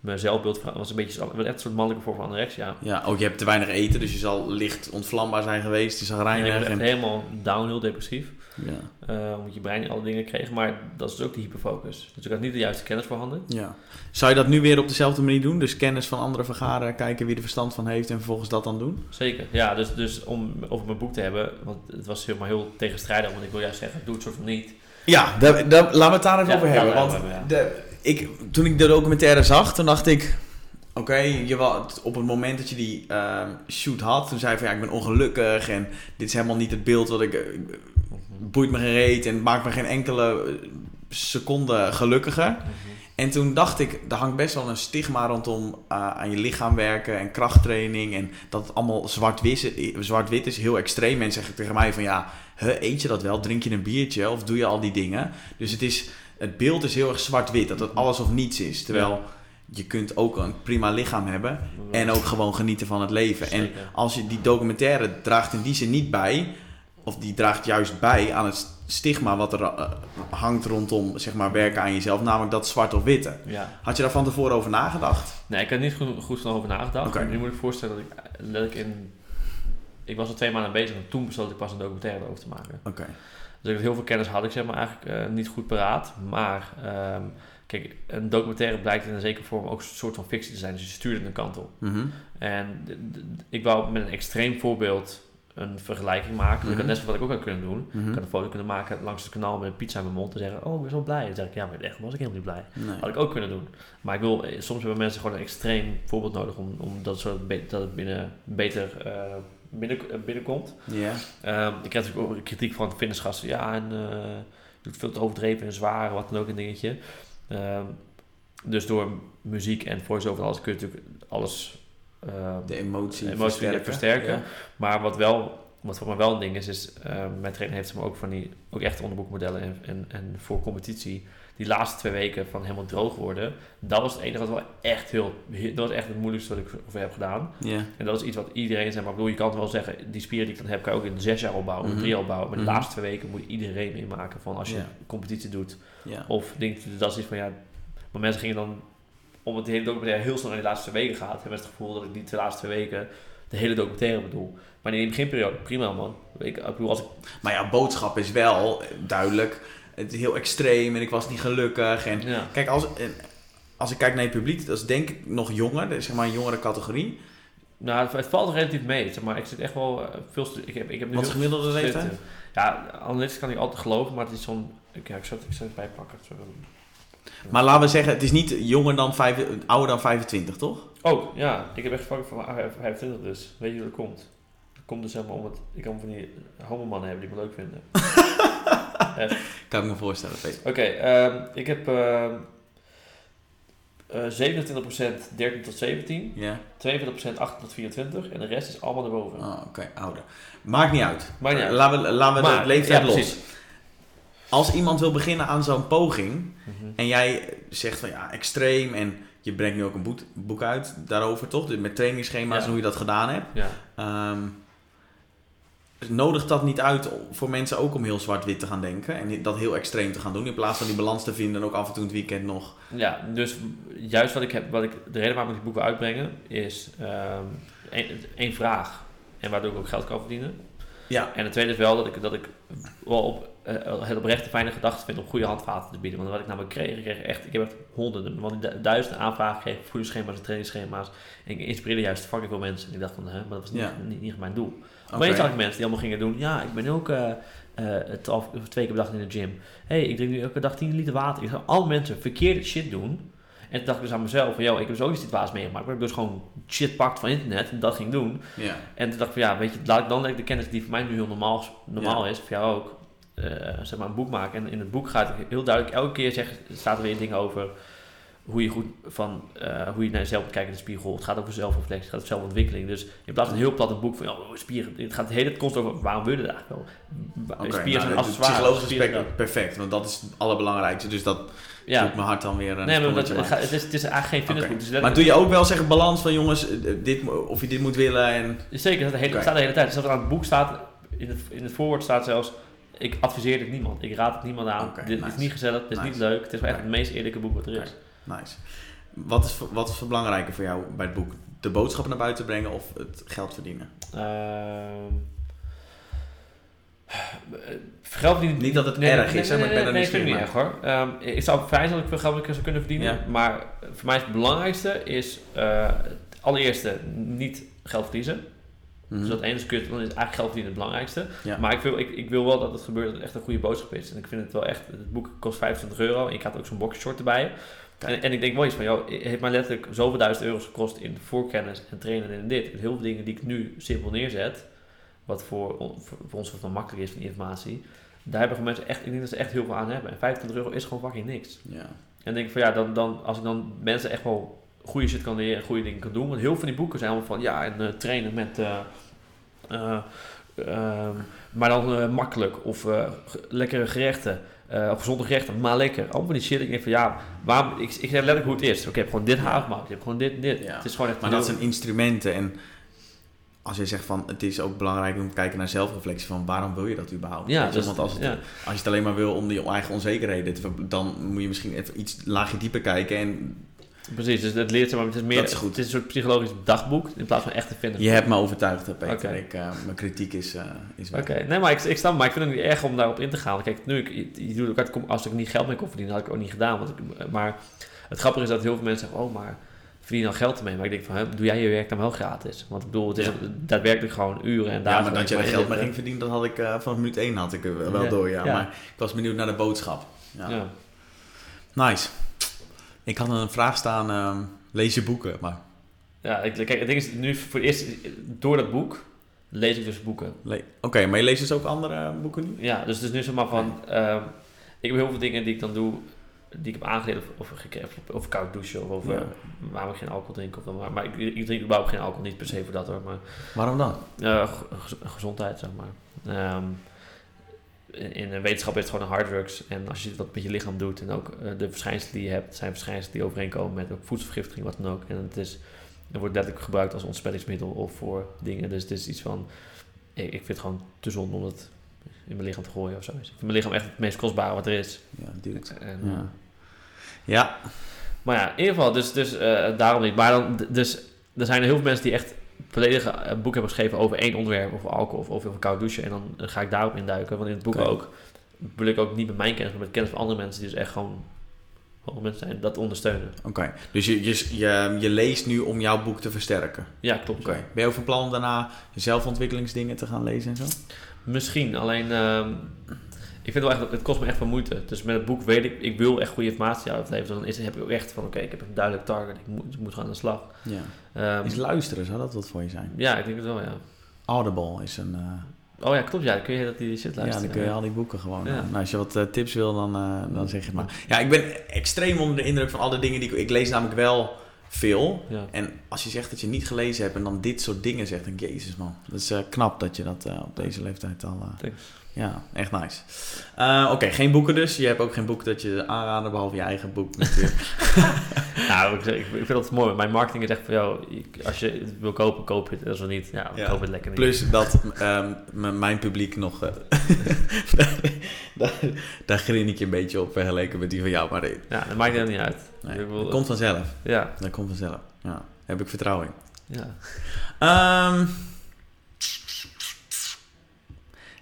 Mijn zelfbeeld was een beetje, zo- was echt een soort mannelijke vorm van anorexia. Ja, ook je hebt te weinig eten, dus je zal licht ontvlambaar zijn geweest, je zag En ik was echt En, helemaal downhill depressief. Ja. eh, omdat je brein alle dingen kreeg. Maar dat is dus ook die hyperfocus. Dus ik had niet de juiste kennis voorhanden. ja. Zou je dat nu weer op dezelfde manier doen? Dus kennis van anderen vergaren, kijken wie er verstand van heeft en vervolgens dat dan doen? Zeker. Ja, dus, dus om over mijn boek te hebben. Want het was helemaal heel tegenstrijdig. Want ik wil juist zeggen, doe het soort van niet. Ja, daar, daar- laten we het daar even Ja, over hebben. Want hebben we, ja. de, ik, toen ik de documentaire zag, toen dacht ik... Oké, je wa- op het moment dat je die ehm, shoot had, toen zei je van ja, ik ben ongelukkig en dit is helemaal niet het beeld wat ik... eh, boeit me geen reet en het maakt me geen enkele eh, seconde gelukkiger. En toen dacht ik, er hangt best wel een stigma rondom eh, aan je lichaam werken en krachttraining. En dat het allemaal zwart-wit is, zwart-wit is, heel extreem. Mensen zeggen tegen mij van ja, huh, eet je dat wel? Drink je een biertje of doe je al die dingen? Dus het, is, het beeld is heel erg zwart-wit, dat het alles of niets is. Terwijl je kunt ook een prima lichaam hebben en ook gewoon genieten van het leven. En als je die documentaire draagt in die zin niet bij, of die draagt juist bij aan het stigma wat er eh, hangt rondom zeg maar, werken aan jezelf, namelijk dat zwart of witte. Ja. Had je daar van tevoren over nagedacht? Nee, ik had niet goed, goed over nagedacht. Oké. Nu moet ik voorstellen dat ik, dat ik in... Ik was er twee maanden bezig en toen besloot ik pas een documentaire over te maken. Oké. Dus ik had heel veel kennis had ik zeg maar eigenlijk eh, niet goed paraat. Maar ehm, kijk, een documentaire blijkt in een zekere vorm ook een soort van fictie te zijn. Dus je stuurt het een kant op. Mhm. En ik wou met een extreem voorbeeld een vergelijking maken. Mhm. net zo wat ik ook had kunnen doen. Mhm. Ik had een foto kunnen maken langs het kanaal met een pizza in mijn mond en zeggen: Oh, ik ben zo blij. Dan zeg ik: Ja, maar echt was ik helemaal niet blij. Nee. Had ik ook kunnen doen. Maar ik wil, eh, soms hebben mensen gewoon een extreem voorbeeld nodig om, om dat, be- dat het binnen, beter eh, binnen, eh, binnenkomt. Ja. Ehm, ik kreeg natuurlijk ook kritiek van fitnessgasten. Ja, en eh, je doet veel te overdreven en zwaar, wat dan ook een dingetje. Ehm, dus door muziek en voice-over alles kun je natuurlijk alles De emotie, De emotie versterken. versterken. Ja. maar wat wel, wat voor mij wel een ding is, is uh, mijn trainer heeft me ook van die, ook echt onderboekmodellen en, en, en voor competitie, die laatste twee weken van helemaal droog worden, dat was het enige wat wel echt heel, dat was echt het moeilijkste wat ik over heb gedaan. Ja. En dat is iets wat iedereen, zeg maar, ik bedoel, je kan het wel zeggen, die spieren die ik dan heb, kan je ook in zes jaar opbouwen, in Mhm. drie jaar opbouwen, maar de Mhm. laatste twee weken moet iedereen meemaken van als je competitie doet, Ja. of denk dat is iets van ja, maar mensen gingen dan, omdat die hele documentaire heel snel naar die laatste twee weken gaat, hebben mensen het gevoel dat ik die twee laatste twee weken de hele documentaire bedoel. Maar in de beginperiode, prima man. Ik, ik bedoel, als ik, Maar ja, boodschap is wel eh, duidelijk. Het is heel extreem en ik was niet gelukkig. En ja, kijk, als, en als ik kijk naar je publiek, dat is denk ik nog jonger, zeg maar een jongere categorie. Nou, het, het valt relatief mee, zeg maar ik zit echt wel eh, veel ik heb, ik heb nu Wat de gemiddelde leeftijd? Ja, analytisch kan ik altijd geloven, maar het is zo'n... Ik, ja, ik zal het, ik het bijpakken. Maar laten we zeggen, het is niet jonger dan vijf, ouder dan 25, toch? Oh, ja, ik heb echt vaak van 25 dus. Weet je hoe dat komt? Dat komt dus zeg maar omdat ik allemaal van die homomannen hebben die me leuk vinden. Kan ik me voorstellen, Peter. Oké, ehm, ik heb eh 27% 13 tot 17, Ja? 42% 18 tot 24 en de rest is allemaal erboven. Oh, oké, ouder. Maakt niet uit. Maakt niet uit. Laten we, laten we Maar, de leeftijd ja, los. precies. Als iemand wil beginnen aan zo'n poging Mhm. en jij zegt van ja, extreem en je brengt nu ook een boek, boek uit daarover, toch? Dus Met trainingsschema's Ja. en hoe je dat gedaan hebt. Ja. Ehm nodigt dat niet uit voor mensen ook om heel zwart-wit te gaan denken en dat heel extreem te gaan doen in plaats van die balans te vinden en ook af en toe het weekend nog. ja, dus juist wat ik heb, wat ik, de reden waarom ik die boeken uitbrengen is ehm één, één vraag en waardoor ik ook geld kan verdienen. Ja, En het tweede is wel dat ik, dat ik wel op, eh, het oprechte fijne gedachten vind om goede handvaten te bieden. Want wat ik namelijk kreeg, ik kreeg echt, ik heb echt honderden, want duizenden aanvragen gekregen, voedingsschema's en trainingsschema's. En ik inspireerde juist fucking veel mensen. En ik dacht van, hè, maar dat was niet, Ja. niet, niet mijn doel. Maar eens had ik mensen die allemaal gingen doen, ja, ik ben ook eh eh, twaalf- twee keer per dag in de gym. hey, ik drink nu elke dag 10 liter water. Ik ga al mensen verkeerde shit doen. En toen dacht ik dus aan mezelf van, joh, ik heb dus ook iets situaties meegemaakt. Maar ik dus gewoon shit pakt van internet en dat ging doen. Ja, En toen dacht ik van ja, weet je, laat ik dan de kennis die voor mij nu heel normaal, normaal is, voor jou ook, zeg maar een boek maken. En in het boek gaat heel duidelijk, elke keer zeg, staat er weer dingen over hoe je goed van, eh, hoe je naar jezelf kijken in de spiegel. Het gaat over zelfreflectie, het gaat over zelfontwikkeling. Dus in plaats van een heel plat een boek van, oh, spieren, het gaat de hele constant over, waarom wil je dat eigenlijk wel? Spieren Nou, zijn het accessoires. spieren aspect perfect, want dat is het allerbelangrijkste. Dus dat Ja, doet mijn hart dan weer nee, maar dat, het, gaat- het, is, het is eigenlijk geen fitnessboek. Het is Maar doe je ook wel zeggen balans van jongens, eh, dit, of je dit moet willen en... Zeker, dat de hele, staat de hele tijd. Dus dat er aan het boek staat, in het, in het voorwoord staat zelfs, ik adviseer dit niemand. Ik raad het niemand aan. Dit nice. is niet gezellig, dit is niet leuk. Het is wel echt het meest eerlijke boek wat er is. Nice. Wat is, wat is belangrijker voor jou bij het boek? De boodschap naar buiten brengen of het geld verdienen? Ehm geld verdienen... Niet dat het nee, erg nee, is, hè, maar ik ben er niet nee, vind ik niet erg hoor. Ehm, ik zou het fijn zijn dat ik veel geld zou kunnen verdienen. Ja. Maar voor mij is het belangrijkste is... eh, het allereerste, niet geld verliezen. Mhm. Dus dat ene is kut, dan is eigenlijk geld verdienen het belangrijkste. Ja. Maar ik wil, ik, ik wil wel dat het gebeurt dat het echt een goede boodschap is. En ik vind het wel echt, het boek kost 25 euro en ik had ook zo'n boxshort erbij. En, en ik denk wel iets van, joh, het heeft mij letterlijk zoveel duizend euro's gekost in voorkennis en trainen en dit. Heel veel dingen die ik nu simpel neerzet, wat voor, voor, voor ons wat makkelijk is van die informatie. Daar hebben gewoon mensen echt, ik denk dat ze echt heel veel aan hebben. En 25 euro is gewoon fucking niks. Ja. En denk ik van ja, dan, dan, als ik dan mensen echt wel goede shit kan leren, goede dingen kan doen. Want heel veel van die boeken zijn allemaal van ja, en eh, trainen met. eh, eh, ehm, maar dan makkelijk of lekkere gerechten. of gezonde gerechten, maar lekker. Allemaal van die shit. Ik denk van ja, waarom, ik, ik zeg letterlijk hoe het is. Oké, ik heb gewoon dit haar gemaakt. Ik heb gewoon dit, dit. Ja. Het is gewoon echt Maar dat zijn instrumenten en als je zegt van het is ook belangrijk om te kijken naar zelfreflectie van waarom wil je dat überhaupt? Ja, dus- want als, het, ja. als je het alleen maar wil om die eigen onzekerheden, te dan moet je misschien even iets laagje dieper kijken en Precies, dus het leert zeg maar, het is meer, is het is een soort psychologisch dagboek in plaats van echt te vinden. je hebt me overtuigd, Peter. Ik, eh, mijn kritiek is, eh is. Oké, nee, maar ik, ik snap, maar ik vind het niet erg om daarop in te gaan. Kijk, nu ik, je, doet ook als ik niet geld mee kon verdienen, had ik ook niet gedaan. Want ik, maar het grappige is dat heel veel mensen zeggen, oh, maar verdien dan geld ermee. Maar ik denk van, hè, doe jij je werk dan wel gratis? Want ik bedoel, het is Ja. daarbwerkelijk gewoon uren en dagen. Ja, maar dat je er geld mee ging verdienen, dat had ik eh, vanaf minuut 1 had ik wel Ja. door, ja. Ja. Maar ik was benieuwd naar de boodschap. Ja. Ja. Nice. Ik had een vraag staan, ehm, lees je boeken, maar... Ja, ik, kijk, het ding is, nu voor het eerst, door dat boek, lees ik dus boeken. le- Oké, maar je leest dus ook andere boeken nu? Ja, dus het is nu zeg maar van, ehm, ik heb heel veel dingen die ik dan doe, die ik heb aangeleerd over, gekregen, over koud douchen of over Ja. waarom ik geen alcohol drink. Of dan, maar, maar ik, ik drink überhaupt geen alcohol, niet per se voor dat hoor, maar Waarom dan? eh, ge- gez- gezondheid zeg maar. Ehm, in, de wetenschap is het gewoon een harddrugs en als je wat met je lichaam doet en ook eh, de verschijnselen die je hebt, zijn verschijnselen die overeenkomen met ook voedselvergiftiging, wat dan ook. En het is, het wordt letterlijk gebruikt als ontspanningsmiddel of voor dingen, dus het is iets van, ik, ik vind het gewoon te zonde om het in mijn lichaam te gooien of zo. Ik vind mijn lichaam echt het meest kostbare wat er is. Ja, dude. En, Ja. Ja, Maar ja, in ieder geval, dus, dus eh, daarom niet. Maar dan, dus, er zijn heel veel mensen die echt volledige eh, boek hebben geschreven over één onderwerp, over alcohol of over koud douchen. En dan eh, ga ik daarop induiken. Want in het boek ook wil ik ook niet met mijn kennis, maar met kennis van andere mensen die dus echt gewoon mensen zijn, dat ondersteunen. Oké, dus je, je, je, je leest nu om jouw boek te versterken. Ja, klopt. Oké. Ben je ook van plan om daarna zelfontwikkelingsdingen te gaan lezen en zo? Misschien, alleen ehm, ik vind wel echt, het kost me echt veel moeite. Dus met het boek weet ik, ik wil echt goede informatie uitleveren. Dan is, heb ik ook echt van, oké, ik heb een duidelijk target, ik moet, ik moet gewoon aan de slag. Ja. Ehm, Is luisteren, zou dat wat voor je zijn? ja, ik denk het wel, ja. Audible is een... eh, Oh ja, klopt, ja, dan kun je dat die shit ja, luisteren. dan kun je al die boeken gewoon... Ja. eh, nou, als je wat eh, tips wil, dan, dan zeg je het maar. Ja, ik ben extreem onder de indruk van alle dingen die ik... Ik lees namelijk wel veel. Ja. En als je zegt dat je niet gelezen hebt en dan dit soort dingen zegt, dan jezus man. Dat is knap dat je dat op deze leeftijd al... Thanks. Ja, echt nice. Eh, Oké, geen boeken dus. Je hebt ook geen boek dat je aanraden, behalve je eigen boek natuurlijk. Nou, ik, ik, vind dat mooi. Mijn marketing is echt van, jou, als je het wil kopen, koop het. Als het niet, ja, Ja. koop het lekker niet. Plus dat ehm, mijn publiek nog... eh, daar, daar grin ik je een beetje op vergeleken met die van jou. Maar nee, Ja, dat maakt helemaal niet uit. nee, dat komt vanzelf. Ja, Dat komt vanzelf. Ja, daar heb ik vertrouwen in. ja. Ehm,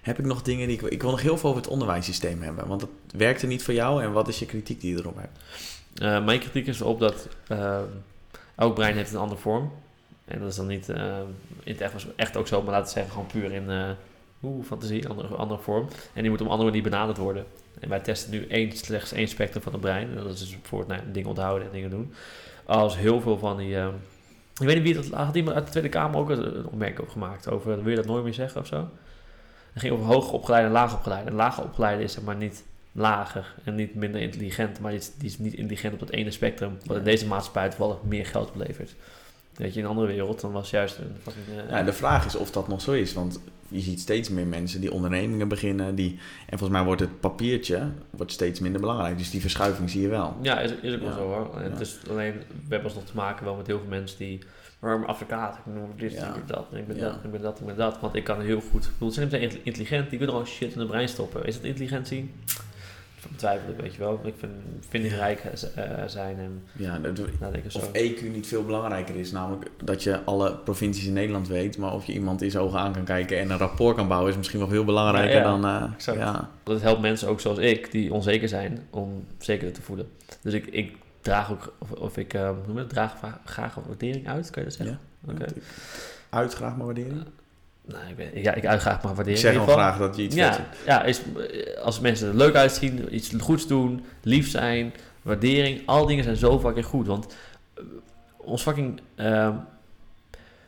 heb ik nog dingen die ik... Ik wil nog heel veel over het onderwijssysteem hebben. Want het werkte niet voor jou. En wat is je kritiek die je erop hebt? Eh, mijn kritiek is erop dat eh, elk brein heeft een andere vorm. En dat is dan niet eh, in het echt, echt ook zo, maar laten we zeggen gewoon puur in eh oeh, fantasie, andere, andere vorm. En die moet op andere manier benaderd worden. En wij testen nu slechts één spectrum van het brein. En dat is dus bijvoorbeeld nou, dingen onthouden en dingen doen. Als heel veel van die... eh, ik weet niet wie dat had iemand uit de Tweede Kamer ook een opmerking over gemaakt. Over, wil je dat nooit meer zeggen of zo? Het ging over hoog opgeleide en laag opgeleide. En laag opgeleide is zeg maar niet lager en niet minder intelligent, maar die is, die is niet intelligent op dat ene spectrum, wat in deze maatschappij toevallig meer geld oplevert. Weet je, in een andere wereld, dan was juist een fucking... eh, Ja, de vraag is of dat nog zo is. Want je ziet steeds meer mensen die ondernemingen beginnen. Die, en volgens mij wordt het papiertje wordt steeds minder belangrijk. Dus die verschuiving zie je wel. Ja, is, is ook wel Ja. zo hoor. Ja. Het is alleen, we hebben alsnog te maken wel met heel veel mensen die, ben advocaat, ik ben dit, Ja. ik ben dat, en ik ben Ja. dat, ik ben dat, ik ben dat. Want ik kan heel goed, ik bedoel, ze zijn intelligent, die kunnen gewoon shit in de brein stoppen. Is dat intelligentie? Dat betwijfel ik, weet je wel. Ik vind vindingrijk eh, zijn en Ja, dat, nadenken zo. of EQ niet veel belangrijker is. Namelijk dat je alle provincies in Nederland weet. Maar of je iemand in zijn ogen aan kan kijken en een rapport kan bouwen... is misschien wel veel belangrijker Ja, dan... eh, Exact. ja. Dat helpt mensen ook zoals ik, die onzeker zijn, om zekerder te voelen. Dus ik, ik draag ook, of, of ik eh, hoe noem dat, draag graag waardering uit, kan je dat zeggen? Oké. Uit graag maar waardering. Nou, ik, ben, ja, ik uit graag maar Ik waardering. zeg geval. graag dat je iets Ja, ja is, eh, als mensen er leuk uitzien, iets goeds doen, lief zijn, waardering, al dingen zijn zo fucking goed. Want eh, ons fucking, ehm,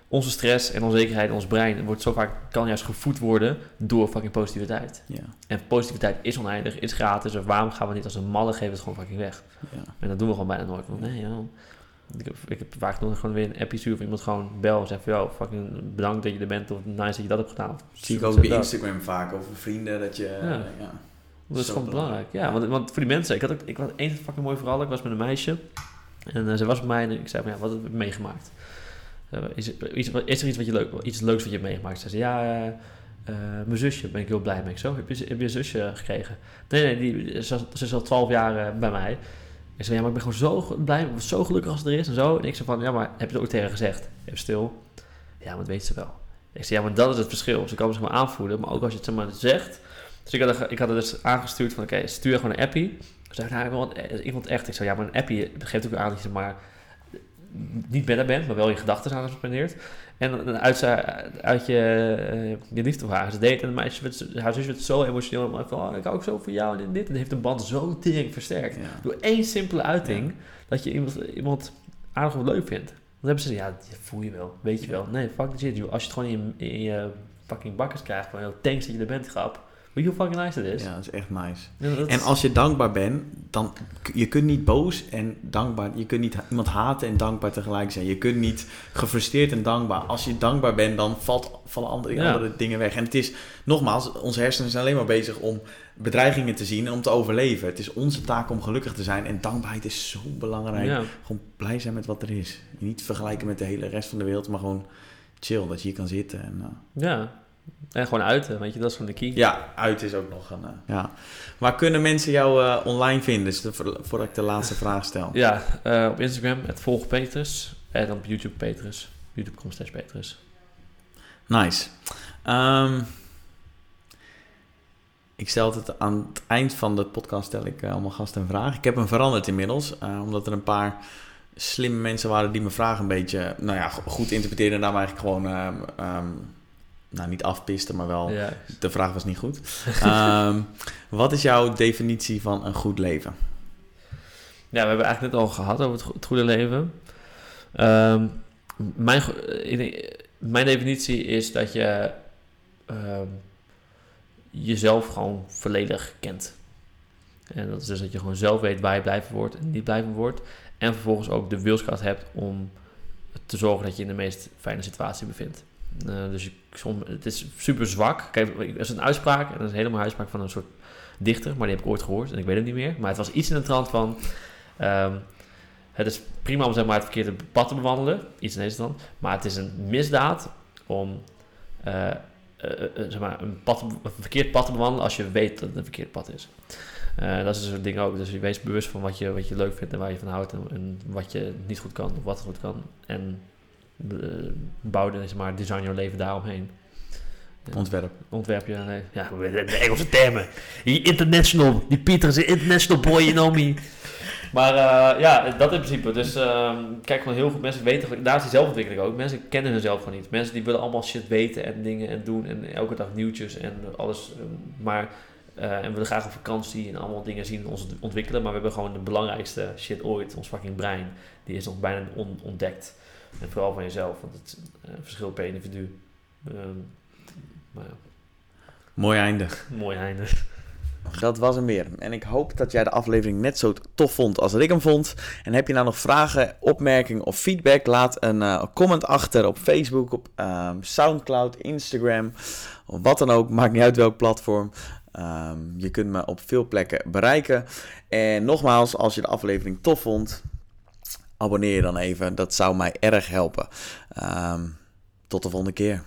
onze stress en onzekerheid in ons brein wordt zo vaak, kan juist gevoed worden door fucking positiviteit. Ja, En positiviteit is oneindig, is gratis. Waarom gaan we niet als een malle geven het gewoon fucking weg? ja. En dat doen we gewoon bijna nooit. Want nee, joh. Ik heb, ik heb vaak nog gewoon weer een appje sturen of iemand gewoon bel en zegt van, yo, fucking bedankt dat je er bent of nice dat je dat hebt gedaan. Zie ik ook op dat. Instagram vaak over vrienden dat je... Ja. ja. Dat is gewoon belangrijk. Ja, want, want voor die mensen, ik had, ook, ik had één fucking mooi verhaal. Ik was met een meisje en eh, ze was bij mij en ik zei van, ja, wat heb je meegemaakt? Eh, is, er, iets, wat je leuk, iets leuks wat je hebt meegemaakt? Ze zei, ja, eh, eh, mijn zusje ben ik heel blij mee. Ik zo, heb je, een zusje gekregen? Nee, nee, die, ze, is al twaalf jaar bij mij. Ik zei, ja, maar ik ben gewoon zo blij, zo gelukkig als het er is en zo. En ik zei van, ja, maar heb je het ook tegen gezegd? Even stil. Ja, maar dat weet ze wel. Ik zei, ja, maar dat is het verschil. Ze kan zich maar aanvoelen, maar ook als je het maar zegt. Dus ik had, ik had het dus aangestuurd van, oké, stuur gewoon een appie. Ze zei, nou, ik een- echt. Ik zei, ja, maar een appie geeft ook aan dat maar niet met haar bent, maar wel je gedachten aan haar spendeert. En dan uit, uit je, eh, je liefde voor haar. Ze deed en de meisje werd, haar zusje werd zo emotioneel. maar Van, oh, ik hou ook zo van jou en dit. En heeft de band zo tering versterkt. Ja. Door één simpele uiting, dat je iemand, iemand aardig of leuk vindt. Dan hebben ze, ja, dat voel je wel, weet je wel. Nee, fuck the shit, joh. Als je het gewoon in je, in je fucking bakkers krijgt van, thanks dat je er bent, grap. Weet je hoe fucking nice dat is? ja, dat is echt nice. Ja, dat En als je dankbaar bent, dan je kunt niet boos en dankbaar. Je kunt niet iemand haten en dankbaar tegelijk zijn. Je kunt niet gefrustreerd en dankbaar. Als je dankbaar bent, dan valt, vallen andere, Ja. andere dingen weg. En het is, nogmaals, onze hersenen zijn alleen maar bezig om bedreigingen te zien en om te overleven. Het is onze taak om gelukkig te zijn. En dankbaarheid is zo belangrijk. ja. Gewoon blij zijn met wat er is. Niet vergelijken met de hele rest van de wereld, maar gewoon chill. Dat je hier kan zitten. En, eh, ja. En gewoon uiten, weet je, dat is gewoon de key. ja, uit is ook nog een. eh, ja. Waar kunnen mensen jou eh, online vinden? Dus de- voordat ik de laatste vraag stel. Ja, eh, op Instagram, het volg Petrus. En op YouTube Petrus. YouTube.com slash Petrus. Nice. Ehm, Ik stel het aan het eind van de podcast stel ik uh, allemaal gasten een vraag. Ik heb hem veranderd inmiddels, uh, omdat er een paar slimme mensen waren die mijn vraag een beetje, nou ja, goed interpreteerden en daarom eigenlijk gewoon, um, nou niet afpisten, maar wel, ja. de vraag was niet goed. um, wat is jouw definitie van een goed leven? Ja, we hebben eigenlijk net al gehad over het, goede leven. Um, mijn, mijn definitie is dat je jezelf gewoon volledig kent. En dat is dus dat je gewoon zelf weet waar je blijven wordt en niet blijven wordt. En vervolgens ook de wilskracht hebt om te zorgen dat je in de meest fijne situatie bevindt. Uh, dus som, het is super zwak. Kijk, er is een uitspraak, en dat is helemaal een uitspraak van een soort dichter, maar die heb ik ooit gehoord en ik weet het niet meer. Maar het was iets in de trant van: um, het is prima om zeg maar, het verkeerde pad te bewandelen, iets in deze trant, maar het is een misdaad om uh, zeg maar, een, pad, verkeerd pad te bewandelen als je weet dat het een verkeerd pad is. Uh, dat is een ding ook. Dus je wees bewust van wat je, wat je leuk vindt en waar je van houdt en, wat je niet goed kan of wat goed kan. En bouw dan maar design jouw leven daaromheen. Ontwerp. Ontwerp je, nee. ja, de Engelse termen. Die international, die Pieter is een international boy, you know me. Maar uh, ja, dat in principe. Dus uh, kijk, gewoon heel veel mensen weten, daar is die zelfontwikkeling ook. Mensen kennen hunzelf gewoon niet. Mensen die willen allemaal shit weten en dingen en doen en elke dag nieuwtjes en alles. Maar uh, en we willen graag op vakantie en allemaal dingen zien ons ontwikkelen. Maar we hebben gewoon de belangrijkste shit ooit, ons fucking brein. Die is nog bijna ontdekt. En vooral van jezelf, want het uh, verschilt per individu. Uh, maar ja. Mooi einde. Mooi einde. Dat was hem weer. En ik hoop dat jij de aflevering net zo tof vond als ik hem vond. En heb je nou nog vragen, opmerkingen of feedback? Laat een uh, comment achter op Facebook, op uh, Soundcloud, Instagram. Of wat dan ook. Maakt niet uit welk platform. Um, je kunt me op veel plekken bereiken. En nogmaals, als je de aflevering tof vond, abonneer je dan even. Dat zou mij erg helpen. Um, tot de volgende keer.